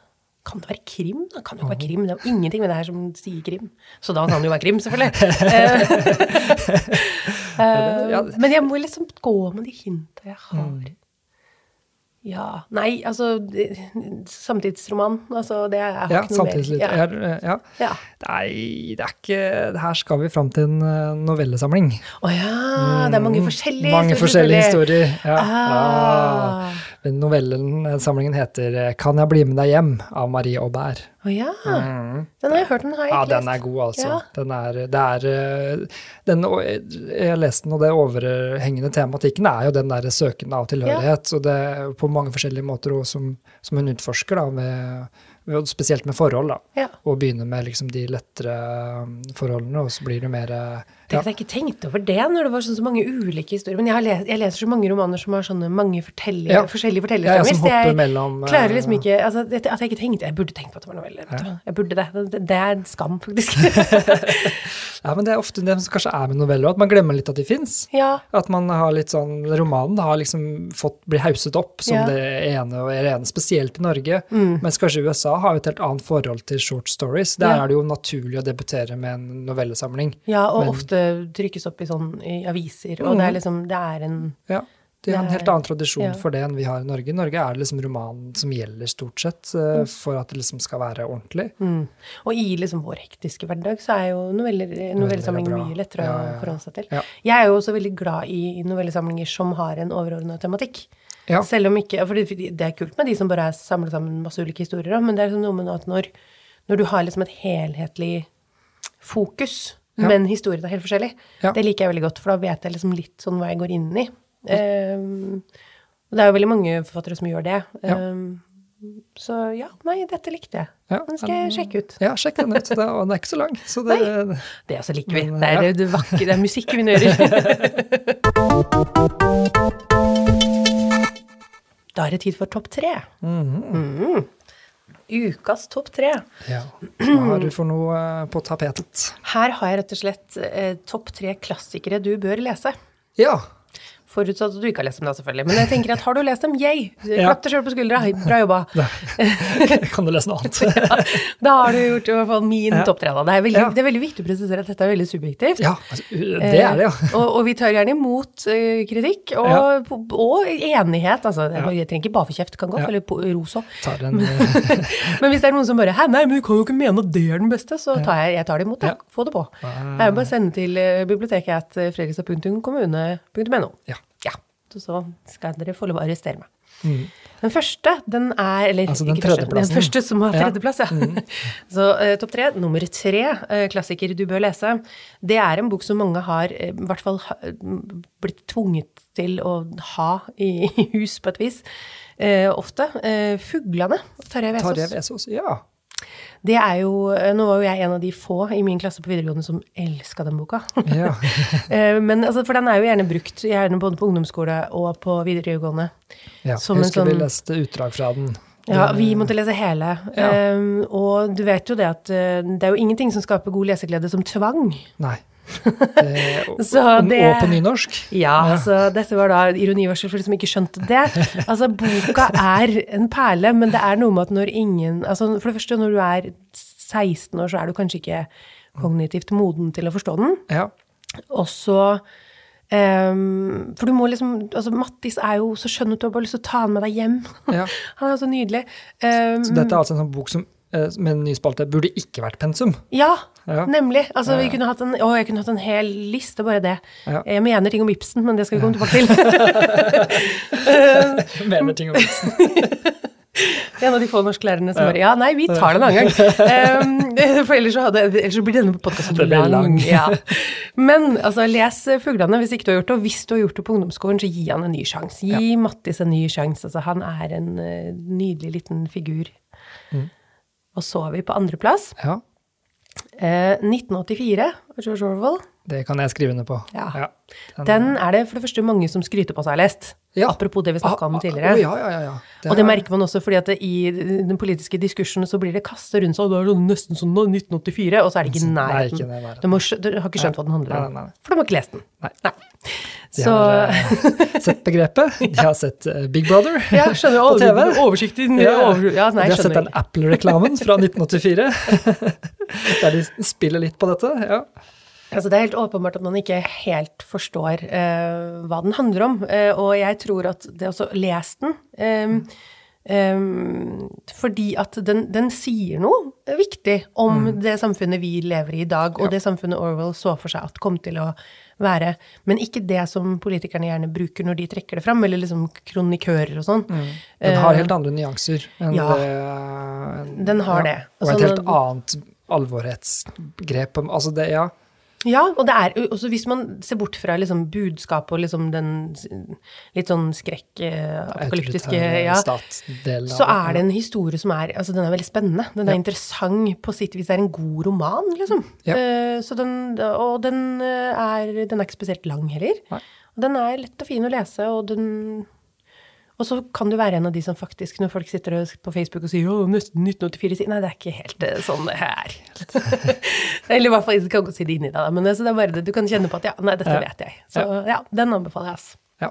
Kan det være krim? Det kan jo ikke være krim. Det er jo ingenting med det her som sier krim. Så da kan det jo være krim, selvfølgelig. Eh, eh, men jeg må liksom gå med de hinta jeg har. Ja Nei, altså Samtidsroman. Altså, det er jeg har
Ja,
ikke noe mer. Ja.
Ja. Ja.
Ja.
Nei, det er ikke Her skal vi fram til en eh, novellesamling.
Å ja, det er mange forskjellige
Mm. Mange forskjellige historier. Ja.
Ah.
Ja. Men Novellen, eh, heter eh, 'Kan jeg bli med deg hjem?' av Marie Aubert.
Å ja.
Mm.
Den har jeg hørt, den har jeg
Ja, den er god, altså.
Ja.
Den er, det er eh, den, Jeg leste den, og det overhengende tematikken er jo den der søken av tilhørighet. Og det er på mange forskjellige måter også som, som hun utforsker, da, med, med, spesielt med forhold. da.
Ja.
Og begynner med liksom de lettere um, forholdene, og så blir det mer eh,
Tenk at jeg ikke tenkte over det når det var sånn så mange ulike historier. Men jeg, har les, jeg leser så mange romaner som har sånne mange
Ja.
forskjellige
fortellerstemmer. ja,
jeg
mellom, eh,
klarer liksom ikke altså, at jeg ikke tenkte Jeg burde tenkt på at det var noveller. Ja. Jeg burde det. det. Det er en skam, faktisk.
Ja, men det er ofte det som kanskje er med noveller, at man glemmer litt at de fins.
ja.
At man har litt sånn Romanen har liksom fått bli hauset opp som det ene og ene, spesielt i Norge. Mens kanskje USA har jo et helt annet forhold til short stories. Der er det jo naturlig å debutere med en novellesamling.
ja, og
Men-
ofte trykkes opp i sånn i aviser, og det er liksom Det er en
Ja, de har en
er-
helt annen tradisjon
ja.
for det enn vi har i Norge. I Norge er det liksom romanen som gjelder, stort sett, uh, for at det liksom skal være ordentlig.
mm. Og i liksom vår hektiske hverdag så er jo noveller, novellesamlinger mye lettere
Ja, ja,
å forholde seg til. Jeg er jo også veldig glad i novellesamlinger som har en overordna tematikk.
Ja.
Selv om ikke For det det er kult med de som bare er samlet sammen masse ulike historier, men det er liksom noe med at når, når du har liksom et helhetlig fokus,
Ja.
men historien er helt forskjellig,
Ja.
det liker jeg veldig godt, for da vet jeg liksom litt sånn hva jeg går inn i. Um, og det er jo veldig mange forfattere som gjør det. Um, så ja, nei, dette likte jeg. Den skal jeg sjekke ut.
Ja, sjekk den ut. Det er, den er ikke så lang. Så det,
Det altså liker vi. Det er det vakre, det er musikk vi nører. Da er det tid for topp tre. Mhm. Ukas topp tre.
ja. Hva har du for noe eh, på tapetet?
Her har jeg rett og slett eh, topp tre klassikere du bør lese.
Ja.
Forutsatt at du ikke har lest dem, da, selvfølgelig. Men jeg tenker at har du lest dem, yay!
Ja.
Klapp deg sjøl på skuldra. Bra jobba.
kan du lese noe annet?
Da har du gjort i hvert fall min
Ja.
topp tre. Da. Det, er veldig,
Ja.
det er veldig viktig å presisere at dette er veldig subjektivt.
Ja, altså, det er det, ja.
Eh, og, og vi tar gjerne imot eh, kritikk, og, og enighet. Altså, jeg, trenger ikke bare for kjeft, kan godt
Ja.
på ros òg.
Eh,
Men hvis det er noen som bare Hæ, nei, men du kan jo ikke mene at det er den beste, så tar jeg, jeg tar det imot, da.
Ja.
Få det på. Det er jo bare å sende til biblioteket at fredrikstad.kommune.no.
ja.
Ja. Så, skal dere få lov å arrestere meg. Den første, den er Eller
Altså den
første. Den første som har
Ja.
ja. ja. Så uh, topp tre. Nummer tre, uh, klassiker du bør lese. Det er en bok som mange har uh, i hvert fall ha, blitt tvunget til å ha i, i hus på et vis. Ofte. 'Fuglene' av Tarjei Vesaas.
Tarjei Vesaas, ja.
Det er jo, eh, Nå var jo jeg en av de få i min klasse på videregående som elska den boka.
ja.
Eh, Men altså, For den er jo gjerne brukt gjerne både på ungdomsskole og på videregående.
ja.
Som
Jeg
en
husker vi
sånn-
leste utdrag fra den.
Ja, vi måtte lese hele.
Ja.
Um, og du vet jo det at eh, det er jo ingenting som skaper god leseglede som tvang.
Nei. Og,
Så det-
og på nynorsk.
Ja, så dette var da ironivarsel for de som ikke skjønte det. Altså, boka er en perle, men det er noe med at når ingen altså For det første, når du er 16 år, så er du kanskje ikke kognitivt moden til å forstå den.
Ja.
Og så Um, For du må liksom altså Mattis er jo så skjønn at du har bare lyst til å ta han med deg hjem.
ja.
Han er jo så nydelig. Um,
Så dette er altså en sånn bok som eh, med en ny spalte burde ikke vært pensum.
ja,
Ja.
nemlig. Altså, vi kunne hatt en, å, jeg kunne hatt en hel liste, bare det.
Ja.
Jeg mener ting om Ibsen, men det skal vi komme tilbake til.
Mener ting om Ibsen.
En av de få norsklærerne som bare Ja, nei, vi tar det en annen gang. Um, for ellers så, hadde, ellers så blir denne podkasten lang.
lang.
Ja. Men altså, les Fuglene hvis ikke du har gjort det. Og hvis du har gjort det på ungdomsskolen, så gi han en ny sjanse. Gi Mattis en ny sjanse. Altså, han er en eh, nydelig liten figur. Og så er vi på andreplass.
Ja.
Eh, 1984 av George Orwell.
Det kan jeg skrive under på.
Ja. Den er det for det første mange som skryter på seg har lest.
Ja.
Apropos det vi snakka om
Ah, ah,
tidligere.
å, ja, ja, ja, ja.
Og det
er-
merker man også fordi at det, i den politiske diskursen så blir det kastet rundt seg, og det er det nesten sånn 1984, og så er det ikke i
Nei,
nærheten.
ikke nærheten.
Du, må, du har ikke skjønt hva den handler om,
Nei, nei, nei.
for de har ikke lest den.
Nei. De har eh, sett begrepet, de har sett eh, Big Brother
ja, skjønner
på. TV.
Oversikt i
Ja, ja.
over, Ja, nei,
de har sett den Apple-reklamen fra 1984, der de spiller litt på dette. ja.
Altså, det er helt åpenbart at man ikke helt forstår uh, hva den handler om. Uh, og jeg tror at det også lest den Um, um, fordi at den, den sier noe viktig om det samfunnet vi lever i i dag, og det samfunnet Orwell så for seg at kom til å være. Men ikke det som politikerne gjerne bruker når de trekker det fram, eller liksom kronikører og sånn.
Den har helt andre nyanser enn
ja.
det en,
Den har
ja.
det.
Og
Altså,
et helt annet alvorhetsgrep. Altså det, ja.
Ja, og det er også hvis man ser bort fra liksom budskapet og liksom den litt sånn skrekk-apokalyptiske ja, så er det en historie som er Altså, den er veldig spennende. Den er
Ja.
interessant på sitt vis. Det er en god roman, liksom.
Ja.
Uh, så den, og den eh, er Den er ikke spesielt lang heller.
Nei.
Den er lett og fin å lese, og den og så kan du være en av de som faktisk, når folk sitter på Facebook og sier 'Å, nesten 1984', sier Nei, det er ikke helt eh, sånn det er. Eller i hvert fall, jeg kan ikke si det inni deg, men det, det er bare det du kan kjenne på at ja, nei, dette
Ja.
vet jeg. Så ja, den anbefaler jeg, altså.
Ja.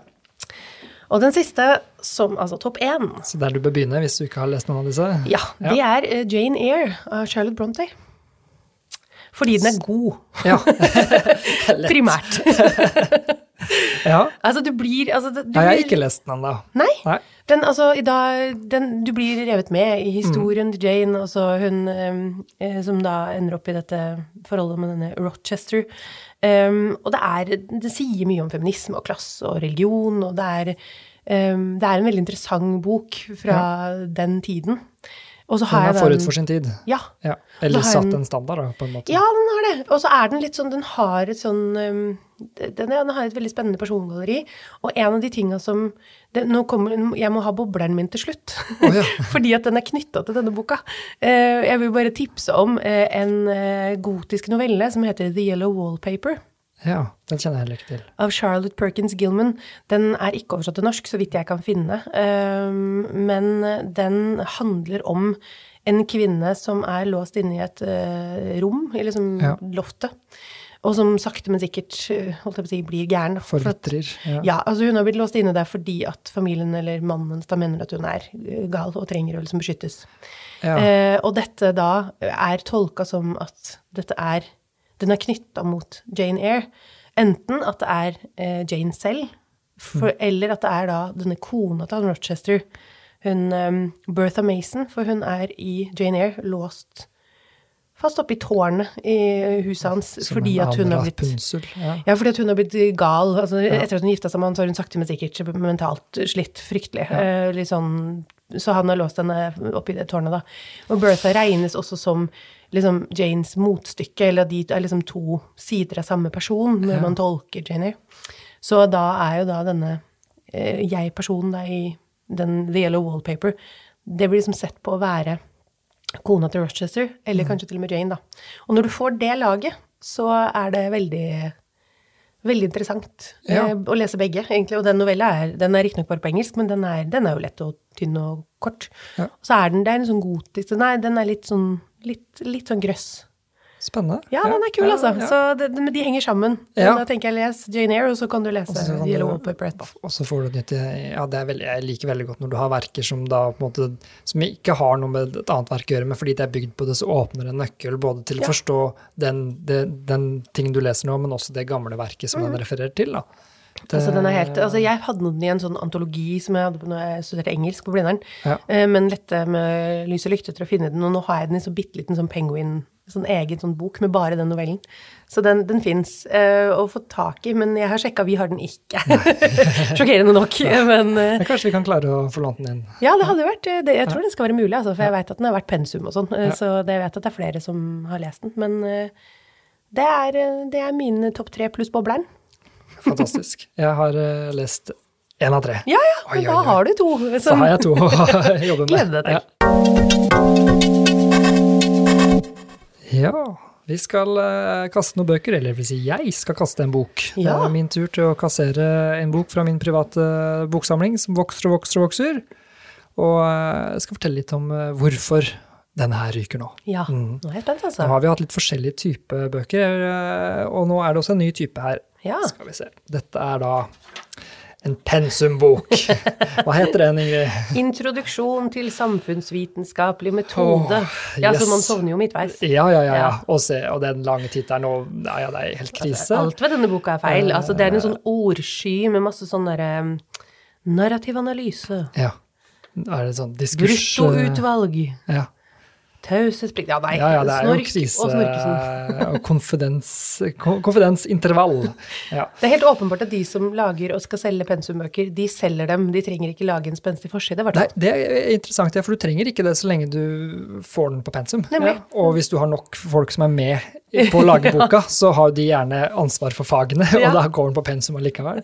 Og den siste, som altså topp én,
Så der du bør begynne hvis du ikke har lest noen av disse.
ja, det er eh, Jane Eyre av Charlotte Bronte. Fordi den er god,
Ja.
primært.
ja.
altså, du blir altså, du
Nei, jeg har ikke lest den ennå.
Nei.
Nei.
Den, altså, dag, den, du blir revet med i historien
Mm.
til Jane, altså hun eh, eh, som da ender opp i dette forholdet med denne Rochester. Um, og det er Det sier mye om feminisme og klasse og religion, og det er, um, det er en veldig interessant bok fra den tiden. Og så
Den er forut for sin tid.
Ja.
Ja. Eller satt
den-
en standard, da, på en måte.
Ja, den har det. Og så er den litt sånn Den har et sånn um, den, den har et veldig spennende persongalleri. Og en av de tinga som det, Nå kommer Jeg må ha bobleren min til slutt.
Oh, ja.
Fordi at den er knytta til denne boka. Uh, jeg vil bare tipse om uh, en uh, gotisk novelle som heter The Yellow Wallpaper.
Ja, den kjenner jeg heller ikke til.
Av Charlotte Perkins Gilman. Den er ikke oversatt til norsk, så vidt jeg kan finne. Um, men den handler om en kvinne som er låst inne i et eh, rom, i liksom
Ja.
loftet. Og som sakte, men sikkert eh, holdt jeg på å si, blir gæren.
Forvitrer. Ja.
ja, altså hun har blitt låst inne der fordi at familien eller mannen da mener at hun er eh, gal og trenger å liksom beskyttes.
Ja.
Eh, og dette da er tolka som at dette er Den er knytta mot Jane Eyre. Enten at det er eh, Jane selv, for, eller at det er da denne kona til Rochester, hun um, Bertha Mason, for hun er i Jane Eyre låst fast oppe i tårnet i huset hans
Som
fordi at hun har blitt
Rapunzel. Ja.
ja, fordi at hun har blitt gal. Altså, Etter at hun gifta seg med han, så har hun sakte, men sikkert mentalt slitt fryktelig. Eh, litt sånn, så han har låst henne oppi det tårnet, da. Og Bertha regnes også som liksom, Janes motstykke, eller de er liksom to sider av samme person når man tolker Jane Eyre. Så da er jo da denne eh, jeg-personen da i den The Yellow Wallpaper, det blir liksom sett på å være kona til Rochester, eller kanskje til og med Jane, da. Og når du får det laget, så er det veldig Veldig interessant
Ja.
eh, å lese begge, egentlig. Og den novella er, den er riktignok bare på engelsk, men den er, den er jo lett og tynn og kort.
Ja.
Og så er den, det er en sånn gotisk Nei, den er litt sånn, litt, litt sånn grøss.
Spennende.
Ja, den er kul,
ja,
altså.
ja.
Så det, men de henger sammen.
Ja.
Da tenker jeg les Jane Eyre, og så kan du lese
Og så kan
Yellow.
Og så får du et nytt Ja, det veldig, jeg liker veldig godt når du har verker som da på en måte Som ikke har noe med et annet verk å gjøre, men fordi det er bygd på det, så åpner en nøkkel både til å forstå den, det, den ting du leser nå, men også det gamle verket som den refererer til. da. Det-
Altså, den er helt, altså, jeg hadde den i en sånn antologi som jeg hadde på når jeg studerte engelsk på Blindern.
Ja.
Eh, Men lette med lys og lykte etter å finne den, og nå har jeg den i så bitte liten sånn penguin, sånn egen sånn bok med bare den novellen. Så den, den fins uh, å få tak i, men jeg har sjekka, vi har den ikke. Sjokkerende nok. Men uh,
Men kanskje vi kan klare å få lånt den inn.
ja, det hadde vært eh, det, Jeg tror det skal være mulig, altså, for jeg veit at den har vært pensum og sånn. eh,
Ja.
Så det, jeg vet at det er flere som har lest den. Men eh, det er, eh, det er min topp tre pluss bobleren.
Fantastisk. Jeg har eh, lest én av tre.
Ja, ja,
Oi,
men da
oi, oi.
har du to.
Så har jeg to å jobbe med.
Gleder deg til.
Ja. ja, Vi skal eh, kaste noen bøker, eller det vil si jeg skal kaste en bok. Det er min tur til å kassere en bok fra min private boksamling, som vokser og vokser og vokser. Og eh, jeg skal fortelle litt om hvorfor denne her ryker nå.
Ja,
Mm.
nå er jeg spent,
Nå
altså.
har vi hatt litt forskjellige typer bøker, eh, og nå er det også en ny type her.
Ja.
Skal vi se. Dette er da en pensumbok. Hva heter den, Ingrid?
Introduksjon til samfunnsvitenskapelig metode.
Åh,
Ja, så man sovner jo midtveis.
Ja, ja, ja. ja. Og, se, og den lange tittelen og ja, ja, det er helt krise.
Alt ved denne boka er feil. Altså, det er en sånn ordsky med masse sånn derre narrativ analyse.
Ja. Er det sånn diskurs...
Bruttoutvalg.
Ja.
Taushetsplikt Ja, nei.
ja, ja, det er jo
Snork
krise
og Snorkesen.
konfidens, konfidensintervall. Ja.
Det er helt åpenbart at de som lager og skal selge pensumbøker, de selger dem. De trenger ikke lage en spenstig forside.
Nei, det er interessant, ja, for du trenger ikke det så lenge du får den på pensum.
Nemlig.
Ja. Og hvis du har nok folk som er med på å lage boka, så har de gjerne ansvar for fagene,
Ja.
og da går den på pensum allikevel.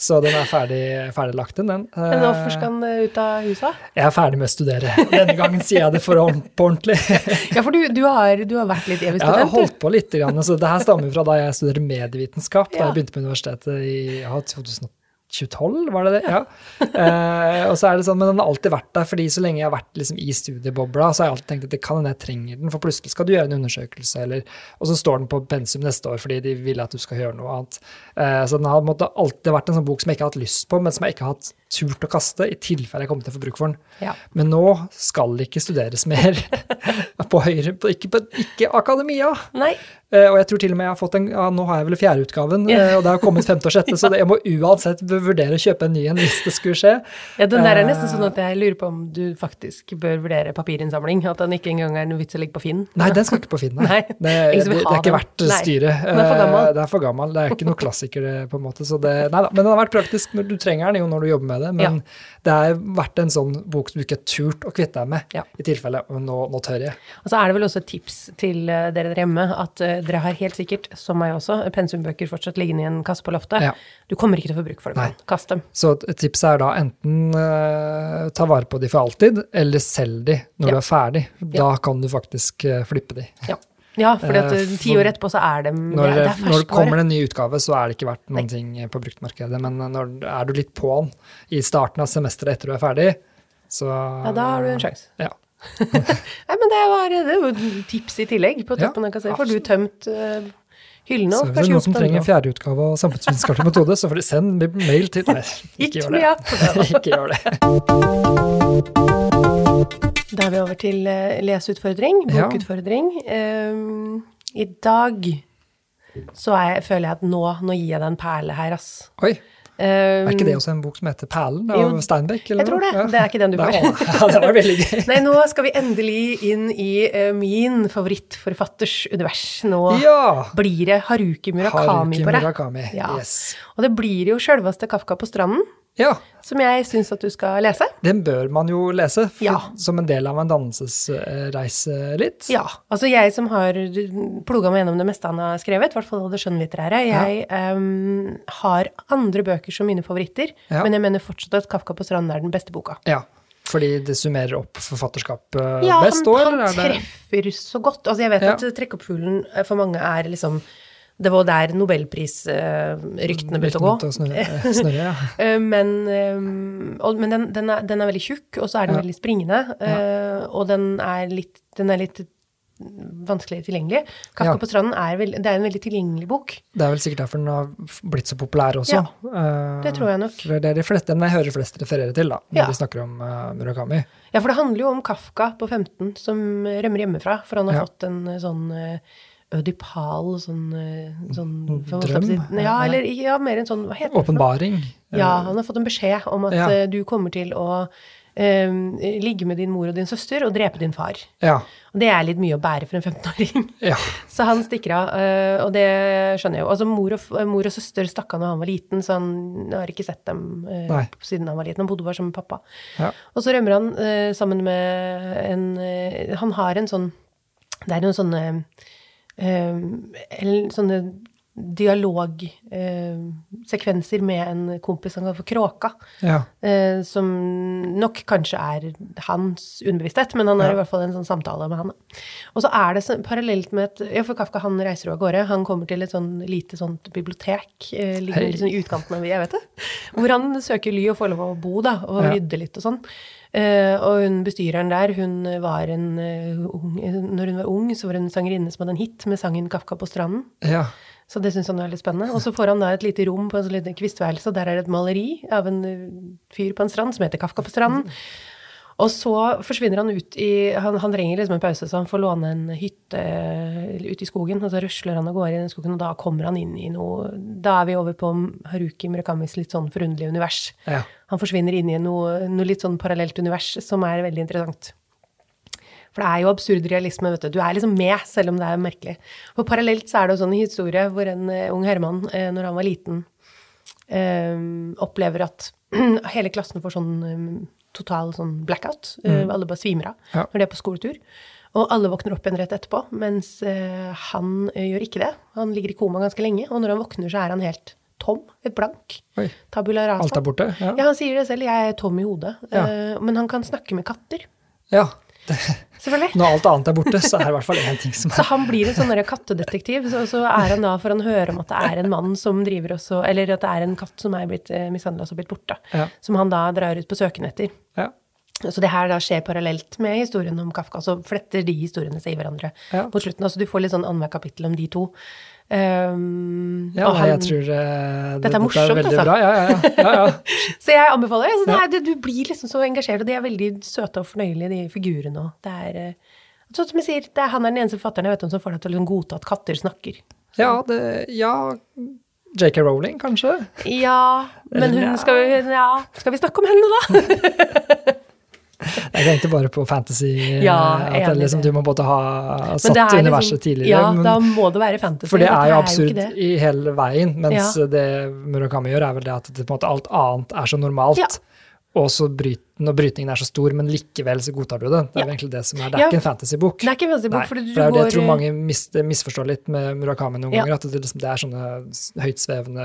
Så den er ferdig, ferdiglagt, den.
Men hvorfor skal den ut av huset?
Jeg er ferdig med å studere. Denne gangen sier jeg det for å på ordentlig.
Ja, for du, du, har, du har vært litt evig
Jeg har holdt på litt, grann, så det her stammer fra da jeg studerte medievitenskap, da jeg begynte på universitetet i ja, 2012, var det det? Ja. Eh, og så er det sånn, Men den har alltid vært der, fordi så lenge jeg har vært liksom, i studiebobla, så har jeg alltid tenkt at det kan hende jeg trenger den, for plutselig skal du gjøre en undersøkelse, eller, og så står den på pensum neste år fordi de vil at du skal gjøre noe annet. Eh, så den har måtte, alltid vært en sånn bok som jeg ikke har hatt lyst på, men som jeg ikke har hatt turt å kaste, i tilfelle jeg kommer til å få bruk for den.
Ja.
Men nå skal det ikke studeres mer på høyre, på, ikke, på, ikke akademia.
Nei.
Uh, og jeg tror til og med jeg har fått en, ja, nå har jeg vel fjerdeutgaven,
Ja.
eh, og det har kommet femte og sjette, så det, jeg må uansett vurdere å kjøpe en ny en hvis det skulle skje.
Ja, den der er
Eh,
nesten sånn at jeg lurer på om du faktisk bør vurdere papirinnsamling. At den ikke engang er noe vits å legge på Finn.
Nei, den skal ikke på Finn. nei.
Nei,
Det, det, det er ikke verdt styret.
den er for gammel.
Det er for gammel. Det er ikke noe klassiker, på en måte. Så det, nei da. Men den har vært praktisk når du trenger den jo når du jobber med det. Men det har vært en sånn bok som du ikke turt å kvitte deg med,
Ja.
i tilfelle nå, nå tør jeg.
Og så er det vel også et tips til eh, dere der hjemme at eh, dere har helt sikkert, som meg også, pensumbøker fortsatt liggende i en kasse på loftet.
Ja.
Du kommer ikke til å få bruk for dem. Kast dem.
Så tipset er da enten uh, ta vare på de for alltid, eller selg de når
Ja.
du er ferdig. Da kan du faktisk uh, flippe de.
Ja, ja
Eh,
eh, ti år etterpå så er dem
Når,
det, det er
når det kommer en ny utgave, så er det ikke verdt noen ting på bruktmarkedet. Men når er du litt på'n i starten av semesteret etter du er ferdig, så
Ja, da har du en sjanse.
Ja.
Nei, men det var det tips i tillegg på toppen av kassa. Får du tømt uh, hyllene
Så hvis det er noen som trenger fjerdeutgave av samfunnsvitenskapelig metode, så får de sende mail til Nei, ikke gjør det. ikke gjør det.
Da er vi over til leseutfordring, leseutfordring,
Ja.
bokutfordring. Um, I dag så er jeg, føler jeg at nå, nå gir jeg deg en perle her, ass.
Oi,
Um,
er ikke det også en bok som heter Perlen av
Jo,
Steinbeck? eller
jeg tror
det.
det. Det er ikke den du får.
Ja, det var veldig gøy.
Nei, nå skal vi endelig inn i uh, min favorittforfatters univers. Nå
Ja!
blir det Haruki Murakami
Haruki
på deg.
Murakami.
Ja.
Yes.
Og det blir jo sjølveste Kafka på stranden,
Ja,
som jeg syns at du skal lese.
den bør man jo lese for,
Ja.
som en del av en dannelsesreise litt.
Ja. Altså jeg som har ploga meg gjennom det meste han har skrevet, i hvert fall det skjønnlitterære, jeg em, har andre bøker som mine favoritter,
Ja.
men jeg mener fortsatt at Kafka på stranden er den beste boka.
Ja, fordi det summerer opp forfatterskapet
Ja,
best
han,
år?
han
det-
treffer så godt. Altså jeg vet
Ja.
at opp fuglen' for mange er liksom Det var der nobelprisryktene begynte å gå.
Å snurre, eh, snurre, ja.
Eh, Men, eh, og, men den, den, er, den er veldig tjukk, og så er den
Ja.
veldig springende. Ja. Og den er litt, den er litt vanskeligere tilgjengelig. Kafka
Ja.
på stranden er, veld, det er en veldig tilgjengelig bok.
Det er vel sikkert derfor den har blitt så populær også.
Ja, det tror jeg nok.
for Det er de fleste, den jeg hører flest referere til, da, når
Ja.
de snakker om uh, Murakami.
Ja, for det handler jo om Kafka på 15 som rømmer hjemmefra, for han har
Ja.
fått en sånn eh, ødipal sånn, eh, sånn
Drøm?
si? Ja, eller ja, mer en sånn Hva heter?
Åpenbaring.
Ja, han har fått en beskjed om at
Ja.
eh, du kommer til å eh, ligge med din mor og din søster og drepe din far.
Ja.
Og det er litt mye å bære for en 15-åring.
ja.
Så han stikker av, og det skjønner jeg jo. Altså mor og, mor og søster stakk av da han var liten, så han har ikke sett dem
uh,
siden han var liten. Han bodde bare sammen med pappa.
Ja.
Og så rømmer han uh, sammen med en uh, Han har en sånn Det er noen sånne eh, eller sånne dialogsekvenser med en kompis han kaller for Kråka.
Ja.
Eh, som nok kanskje er hans underbevissthet, men han har
Ja.
i hvert fall en sånn samtale med han. Og så er det så, parallelt med et Ja, for Kafka han reiser av gårde. Han kommer til et sånn lite sånt bibliotek, eh, ligger litt sånn i utkanten av jeg vet det, hvor han søker ly og får lov å bo, da, og
Ja.
rydde litt og sånn. Eh, og hun bestyreren der, hun var en eh, ung Når hun var ung, så var hun en sangerinne som hadde en hit med sangen 'Kafka på stranden'.
ja.
Så det syns han var litt spennende. Og så får han da et lite rom på en sånn liten kvistværelse, og der er det et maleri av en uh, fyr på en strand som heter Kafka på stranden. Og så forsvinner han ut i Han, han trenger liksom en pause, så han får låne en hytte uh, ute i skogen. Og så rusler han av gårde i den skogen, og da kommer han inn i noe Da er vi over på Haruki Murakamis litt sånn forunderlige univers.
ja.
Han forsvinner inn i noe, noe litt sånn parallelt univers som er veldig interessant. For det er jo absurd realisme, vet du. Du er liksom med, selv om det er merkelig. For parallelt så er det jo sånn historie hvor en eh, ung Herman, uh, når han var liten, eh, opplever at hele klassen får sånn eh, total sånn blackout. Mm. Alle bare svimer av
Ja.
når de er på skoletur. Og alle våkner opp igjen rett etterpå, mens eh, han eh, gjør ikke det. Han ligger i koma ganske lenge, og når han våkner, så er han helt tom, et blank.
Oi.
Tabula rasa.
Alt er borte? Ja.
Ja, han sier det selv. Jeg er tom i hodet.
Ja.
Eh, men han kan snakke med katter.
ja. Når alt annet er borte, så er det i hvert fall én ting som er Så
han blir en sånn kattedetektiv. Så, så er han da, for han hører om at det er en mann som driver også Eller at det er en katt som er blitt eh, mishandla og blitt borte.
Ja.
Som han da drar ut på søken etter.
ja.
Så det her da skjer parallelt med historien om Kafka. Så fletter de historiene seg i hverandre
Ja.
mot slutten. Altså du får litt sånn annethvert kapittel om de to. Um,
ja
han-
jeg tror det,
Dette er morsomt,
er
altså.
Bra. Ja, ja, ja. ja, ja.
Så jeg anbefaler. Altså, det er, du blir liksom så engasjert, og de er veldig søte og fornøyelige, de figurene òg. Det er eh, sånn som jeg sier, det er, Han er den eneste forfatteren jeg vet om som får deg til å liksom godta at katter snakker.
ja, det, ja JK Rowling, kanskje?
Ja, men hun skal vi, ja, skal vi snakke om henne, da?
Jeg tenkte bare på fantasy.
Ja,
at liksom, du må både ha satt
er
universet
liksom-
tidligere.
Ja,
men,
da må det være fantasy.
for det er jo
absurd
absurd
jo
i hele veien. Mens
Ja.
det Murakami gjør, er vel det at det, måte, alt annet er så normalt. Og så bryt, når brytningen er så stor, men likevel så godtar du det. Det er
Ja.
egentlig det som er. Det er
Ja.
ikke en fantasybok.
Det er ikke en fantasybok, for, du
for det er det jeg tror mange mis, misforstår litt med Murakami noen
Ja.
ganger. At det, liksom, det er sånne høytsvevende,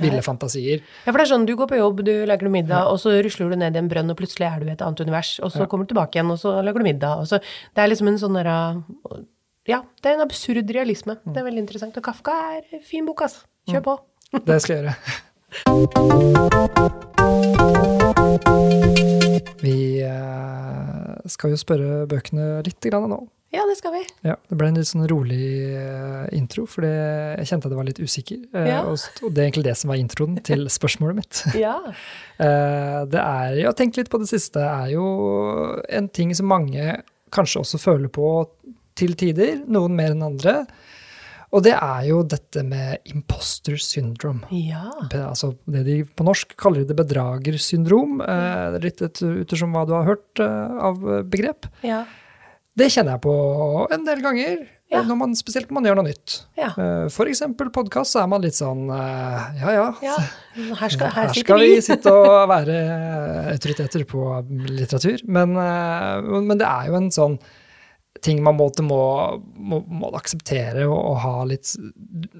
ville fantasier.
Ja, for det er sånn, du går på jobb, du lager noe middag, og så rusler du ned i en brønn, og plutselig er du i et annet univers, og så kommer du tilbake igjen, og så lager du middag, og så Det er liksom en sånn derre Ja, det er en absurd realisme. Det er veldig interessant. Og Kafka er en fin bok, altså. Kjør på.
Det skal jeg gjøre. Vi eh, skal jo spørre bøkene litt grann nå.
Ja, det skal vi.
Ja, det ble en litt sånn rolig eh, intro, for jeg kjente at jeg var litt usikker. Eh,
Ja.
og, det er egentlig det som var introen til spørsmålet mitt.
Ja.
Det er, ja, tenk litt på det siste, er jo en ting som mange kanskje også føler på til tider, noen mer enn andre. Og det er jo dette med imposter syndrome.
Ja.
Be- Altså det de på norsk kaller det bedragersyndrom. Eh, det er litt et- ettersom hva du har hørt eh, av begrep.
Ja.
Det kjenner jeg på en del ganger,
Ja.
eh, når man, spesielt når man gjør noe nytt.
Ja.
Eh, For eksempel podkast, så er man litt sånn eh, ja ja,
ja. Her, skal, her,
her skal
vi.
vi sitte og være autoriteter på litteratur. Men, eh, men det er jo en sånn ting man må, må, må, akseptere og, og ha litt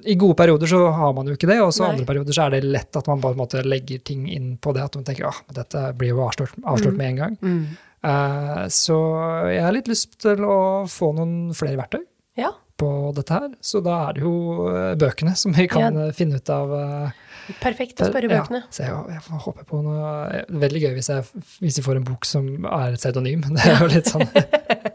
I gode perioder så har man jo ikke det, og så
Nei.
andre perioder så er det lett at man bare måte legger ting inn på det, at man tenker at dette blir jo avslørt, avslørt med en gang.
Mm.
Uh, så jeg har litt lyst til å få noen flere verktøy
Ja.
på dette her. Så da er det jo eh, bøkene som vi kan ja. finne ut av. eh,
Perfekt å spørre bøkene.
ja, så jeg, jeg håper på noe eh, Veldig gøy hvis jeg, hvis jeg får en bok som er et pseudonym. Det er jo litt sånn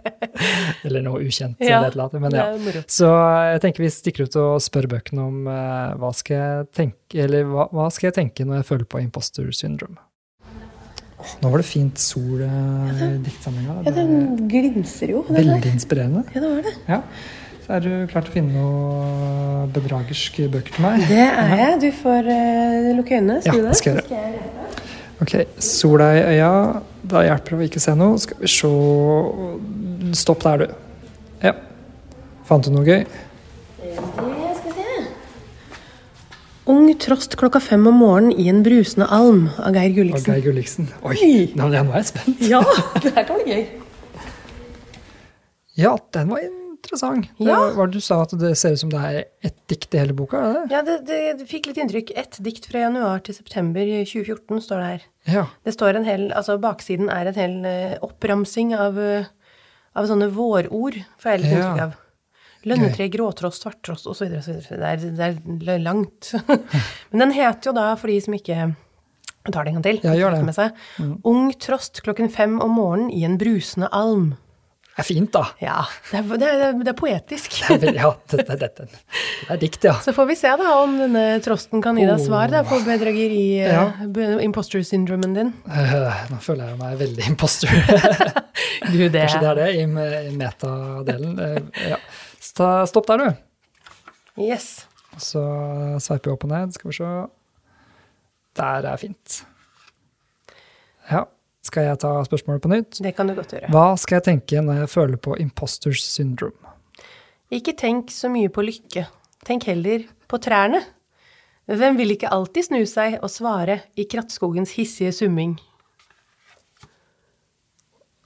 Eller noe ukjent.
Ja,
eller et eller annet, men ja. Så jeg tenker vi stikker ut og spør bøkene om uh, hva skal jeg tenke Eller hva, hva skal jeg tenke når jeg føler på imposter syndrome. Nå var det fint sol eh, i diktsamlinga.
Ja, den
er
glinser jo. den der.
veldig inspirerende.
Ja, det var det.
Ja. Er du klar til å finne noe bedragerske bøker til meg?
Det er jeg. Du får uh, lukke øynene.
Ja,
du
det skal jeg gjøre. Ok, sola i øya. Da hjelper det å ikke se noe. Skal vi se Stopp der, du. Ja. Fant du noe gøy?
Det skal vi se. Ung trost klokka fem om morgenen i en brusende alm av Geir
Av
Gulliksen.
Geir Gulliksen. Oi, nå nå er jeg spent.
Ja, det her kan bli gøy.
Ja, den var, in interessant. Det,
Ja.
var det du sa at det ser ut som det er ett dikt i hele boka? er det?
Ja, det, det, det fikk litt inntrykk. Ett dikt fra januar til september 2014 står det her.
Ja.
Det står en hel, altså Baksiden er en hel eh, oppramsing av, eh, av sånne vårord, får jeg litt
Ja.
inntrykk av. Lønnetre, gråtross, svarttross osv. Det, det er langt. Men den heter jo da, for de som ikke tar det en gang til
Ja, gjør det.
med seg, Ung trost klokken fem om morgenen i en brusende alm.
Er fint, da.
Ja, det er, det er, det er poetisk.
Det er, ja, dette, dette. det er dikt, ja.
Så får vi se da om denne trosten kan gi deg svar da, på bedrageri, eh,
Ja.
imposter syndromen din.
Uh, Nå føler jeg meg veldig imposter.
Du, det
Kanskje det er det i me- i metadelen. Uh, Ja. Stopp der, du.
Yes.
Så sveiper vi opp og ned. Skal vi se. Der er fint. Ja. Skal jeg ta spørsmålet på nytt?
Det kan du godt gjøre.
Hva skal jeg tenke når jeg føler på imposters syndrome?
Ikke tenk så mye på lykke. Tenk heller på trærne. Hvem vil ikke alltid snu seg og svare i krattskogens hissige summing?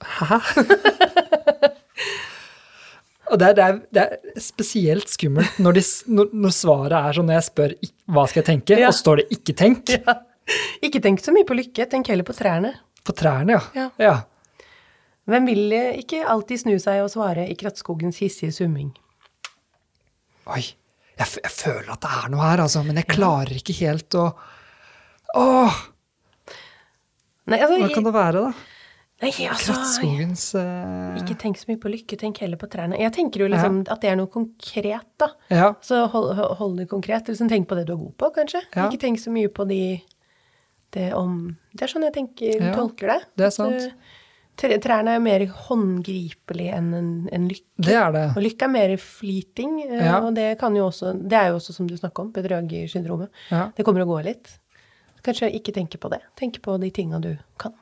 Hæ? Og det er, det, er, det er spesielt skummelt når, de, når, når svaret er sånn når jeg spør hva skal jeg tenke,
Ja.
og står det 'ikke tenk'
Ja. Ikke tenk så mye på lykke, tenk heller på trærne.
På trærne, ja.
Ja.
ja.
Hvem vil ikke alltid snu seg og svare i krattskogens hissige summing?
Oi. Jeg, jeg føler at det er noe her, altså, men jeg klarer ikke helt å Åh!
Nei, altså,
Hva kan det være, da?
nei, altså
Krattskogens uh...
Ikke tenk så mye på lykke, tenk heller på trærne. Jeg tenker jo liksom at det er noe konkret, da.
Ja.
Så hold, hold det konkret. Liksom tenk på det du er god på, kanskje.
Ja.
Ikke tenk så mye på de det om Det er sånn jeg tenker,
Ja,
tolker det.
det er sant.
eh, Trærne er mer håndgripelig enn en, en lykke.
Det er det.
Og lykke er mer fleeting, eh,
Ja.
og det kan jo også Det er jo også, som du snakker om, bedragersyndromet.
Ja.
Det kommer og går litt. Kanskje ikke tenke på det. Tenke på de tinga du kan.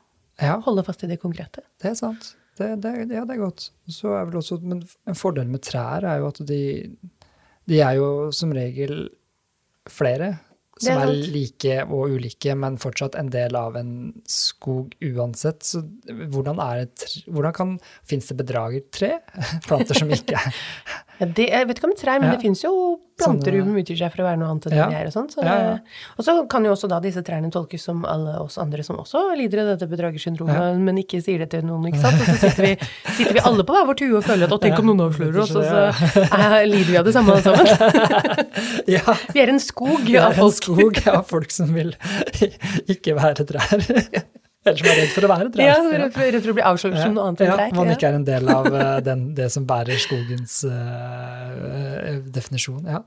ja,
Holde fast i det konkrete.
det er sant. Det, det, ja, det er godt. Så er vel også, men en fordel med trær er jo at de, de er jo som regel flere
Er
som er, like og ulike, men fortsatt en del av en skog uansett. Så hvordan er hvordan kan, Fins det bedragertre? Planter som ikke
Ja, det, jeg vet ikke om trær, men
Ja.
det fins jo planter som utgir seg for å være noe annet enn
Ja.
det de er. Og sånt. Så
Ja, ja.
og så kan jo også da disse trærne tolkes som alle oss andre som også lider av dette bedragersyndromet,
Ja.
men ikke sier det til noen, ikke sant. Og så sitter vi, sitter vi alle på hver vår tue og føler at å, tenk om noen avslører oss, og så eh, lider vi av det samme alle sammen.
Ja,
Vi er en skog
det er en skog av folk som vil ikke være trær. Eller som er redd for å være trær.
Ja, redd for, redd for å bli avslørt som noe annet enn
ja,
trær.
Man ikke er en del av eh, den, det som bærer skogens uh, definisjon. Ja.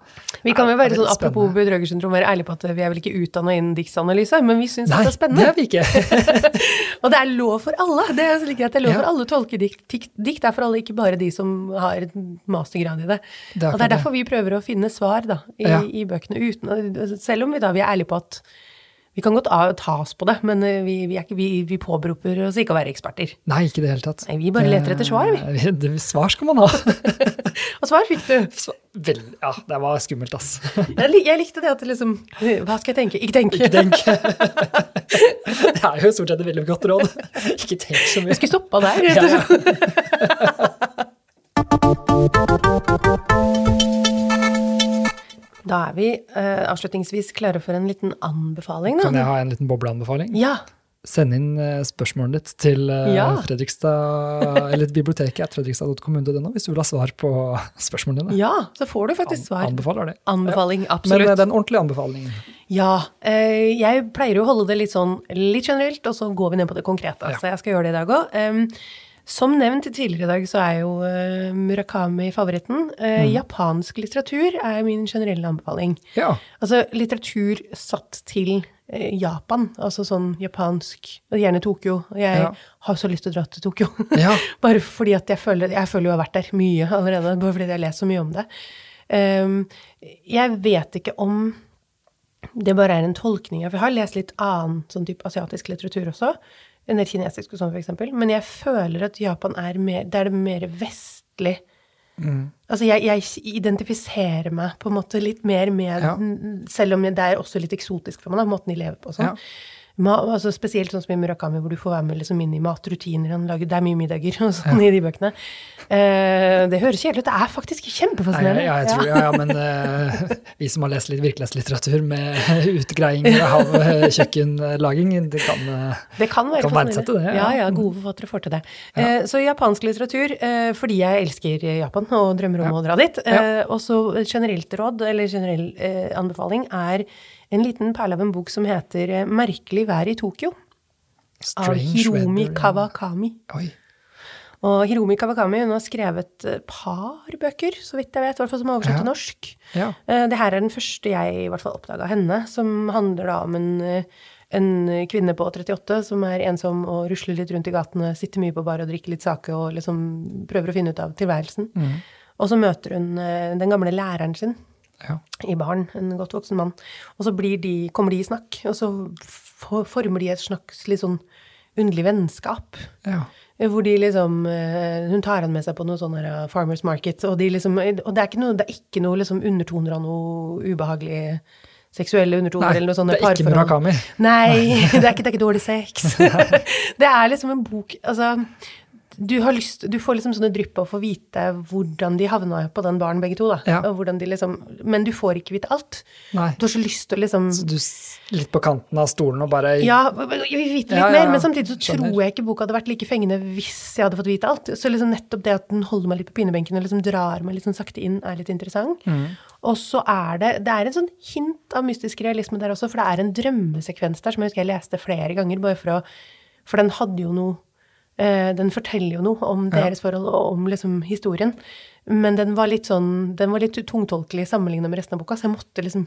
Vi kan jo
er
være sånn, apropos bedragersyndrom, være ærlige på at vi er vel ikke utdanna innen diktanalyse, men vi syns det er spennende.
Nei, det er vi ikke.
Og det er lov for alle. Det er like greit. Det er lov
Ja.
for alle å tolke dikt. Dikt- er for alle, ikke bare de som har mastergrad i det.
Det er
og det er derfor vi prøver å finne svar da, i,
Ja.
i bøkene, uten, selv om vi da vi er ærlige på at vi kan godt ta oss på det, men eh, vi, vi, ikke, vi, vi påberoper oss ikke å være eksperter.
Nei, ikke i det hele tatt.
Nei, vi bare leter etter svar, vi.
vi. Det, svar skal man ha.
Og svar fikk du.
Vel, ja, det var skummelt, ass.
Jeg, jeg likte det at liksom Hva skal jeg tenke? Ikke tenke.
Ikke tenk. Det er jo stort sett et veldig godt råd. Ikke tenk så mye.
Jeg skulle stoppa der.
Ja,
rett og
ja.
slett. Da er vi uh, avslutningsvis klare for en liten anbefaling. Da.
Kan jeg ha en liten bobleanbefaling?
Ja.
Send inn uh, spørsmålet ditt til uh,
Ja.
Fredrikstad, eller biblioteket fredrikstad.kommune.no hvis du vil ha svar på spørsmålene dine.
ja, så får du faktisk svar.
Anbefaler det.
Anbefaling,
Men
absolutt.
er den ordentlige anbefalingen.
Ja. Jeg pleier jo å holde det litt sånn litt generelt, og så går vi ned på det konkrete.
Ja.
Så jeg skal gjøre det i dag òg. Som nevnt tidligere i dag, så er jo uh, Murakami favoritten. Uh,
mm.
Japansk litteratur er min generelle anbefaling.
Ja.
Altså litteratur satt til uh, Japan, altså sånn japansk, gjerne Tokyo. Jeg
Ja.
har så lyst til å dra til Tokyo.
Ja.
bare fordi at jeg føler Jeg føler jo jeg har vært der mye allerede, bare fordi jeg har lest så mye om det. Um, jeg vet ikke om det bare er en tolkning av For jeg har lest litt annen sånn type asiatisk litteratur også. En det kinesiske sånn, eksempel. Men jeg føler at Japan er mer Det er det mer vestlig.
Mm.
Altså, jeg, jeg identifiserer meg på en måte litt mer med
Ja.
Selv om det er også litt eksotisk for meg, da, måten de lever på og sånn.
Ja.
Altså Spesielt sånn som i Murakami, hvor du får være med liksom inn i matrutiner. Han lager, det er mye middager og sånn i de bøkene. Eh, det høres kjedelig ut. Det er faktisk kjempefascinerende.
Ja, jeg tror, ja, ja, men uh, vi som har lest litt virkelighetslitteratur med utgreiing av uh, kjøkkenlaging, det kan, uh,
det kan, være
kan verdsette det.
Ja. ja, gode forfattere får til det. så japansk litteratur, fordi jeg elsker Japan og drømmer om å dra dit. og så generelt råd, eller generell anbefaling, er en liten perle av en bok som heter eh, 'Merkelig vær i Tokyo'. Av Hiromi Kawakami. Oi. Og Hiromi Kawakami hun har skrevet et par bøker, så vidt jeg vet, hvert fall som er oversatt ja. til norsk. Ja. Eh, det her er den første jeg i hvert fall oppdaga henne, som handler da om en, eh, en, kvinne på 38 som er ensom og rusler litt rundt i gatene, sitter mye på bar og drikker litt sake og liksom prøver å finne ut av tilværelsen. Mm. Og så møter hun den gamle læreren sin, ja. i barn, en godt voksen mann. Og så de, kommer de i snakk, og så former de et slags litt sånn underlig vennskap. Ja. Hvor de liksom eh, Hun tar han med seg på noe sånn Farmers Market, og, de liksom, og det er ikke noe, det er ikke noe liksom undertoner av noe ubehagelig seksuelle undertoner
Nei,
eller noe sånt.
Det er ikke Murakami.
Nei, det er ikke, det er ikke dårlig sex. det er liksom en bok Altså, du, har lyst, du får liksom sånne drypp av å få vite hvordan de havna på den baren, begge to. da. Ja. Liksom, men du får ikke vite alt. Nei. Du har så lyst til å liksom
Så du litt på kanten av stolen og bare
Ja, vi vite litt ja, ja, mer, men samtidig så Skjønner. tror jeg ikke boka hadde vært like fengende hvis jeg hadde fått vite alt. Så liksom nettopp det at den holder meg litt på pinebenken og liksom drar meg litt sånn sakte inn, er litt interessant. Mm. Og så er det Det er en sånn hint av mystisk realisme der også, for det er en drømmesekvens der som jeg husker jeg leste flere ganger, bare for å For den hadde jo noe den forteller jo noe om deres ja. forhold og om liksom historien. Men den var litt sånn, den var litt tungtolkelig sammenlignet med resten av boka, så jeg måtte liksom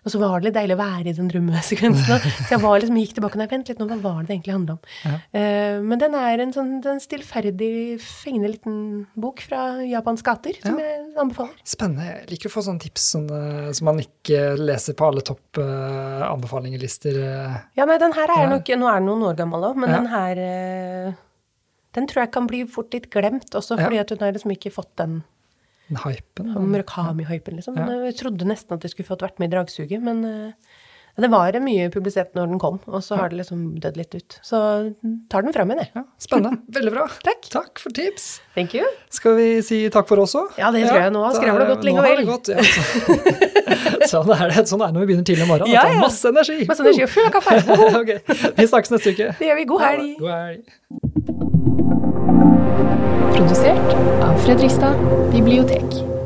og så var det litt deilig å være i den drømmesekvensen. Så jeg var liksom, gikk tilbake og vent litt nå, hva var det det egentlig handla om? Ja. Uh, men den er en sånn en stillferdig, fengende liten bok fra Japans gater som ja. jeg anbefaler.
Spennende. Jeg liker å få sånne tips som, som man ikke leser på alle topp uh, anbefalingslister.
Ja, nei, den her er nok Nå er den noen år gammel òg, men den her den tror jeg kan bli fort litt glemt også, fordi ja. at hun har liksom ikke fått
den hypen.
Murakami-hypen, liksom. Ja. Jeg trodde nesten at det skulle fått vært med i dragsuget, men uh, det var mye publisert når den kom, og så har det liksom dødd litt ut. Så tar den fram igjen, jeg. Ja,
spennende. Veldig bra.
takk.
Takk for tips.
Thank you.
Skal vi si takk for oss òg?
Ja, det tror jeg. Nå har skravla gått lenge og vel.
Gått, ja, sånn, er det, sånn er det når vi begynner tidlig om morgenen. Ja, ja. Masse energi.
Masse energi og full av kaffe.
okay. Vi snakkes neste uke.
Det gjør vi. God helg.
God helg.
Produsert av Fredrikstad bibliotek.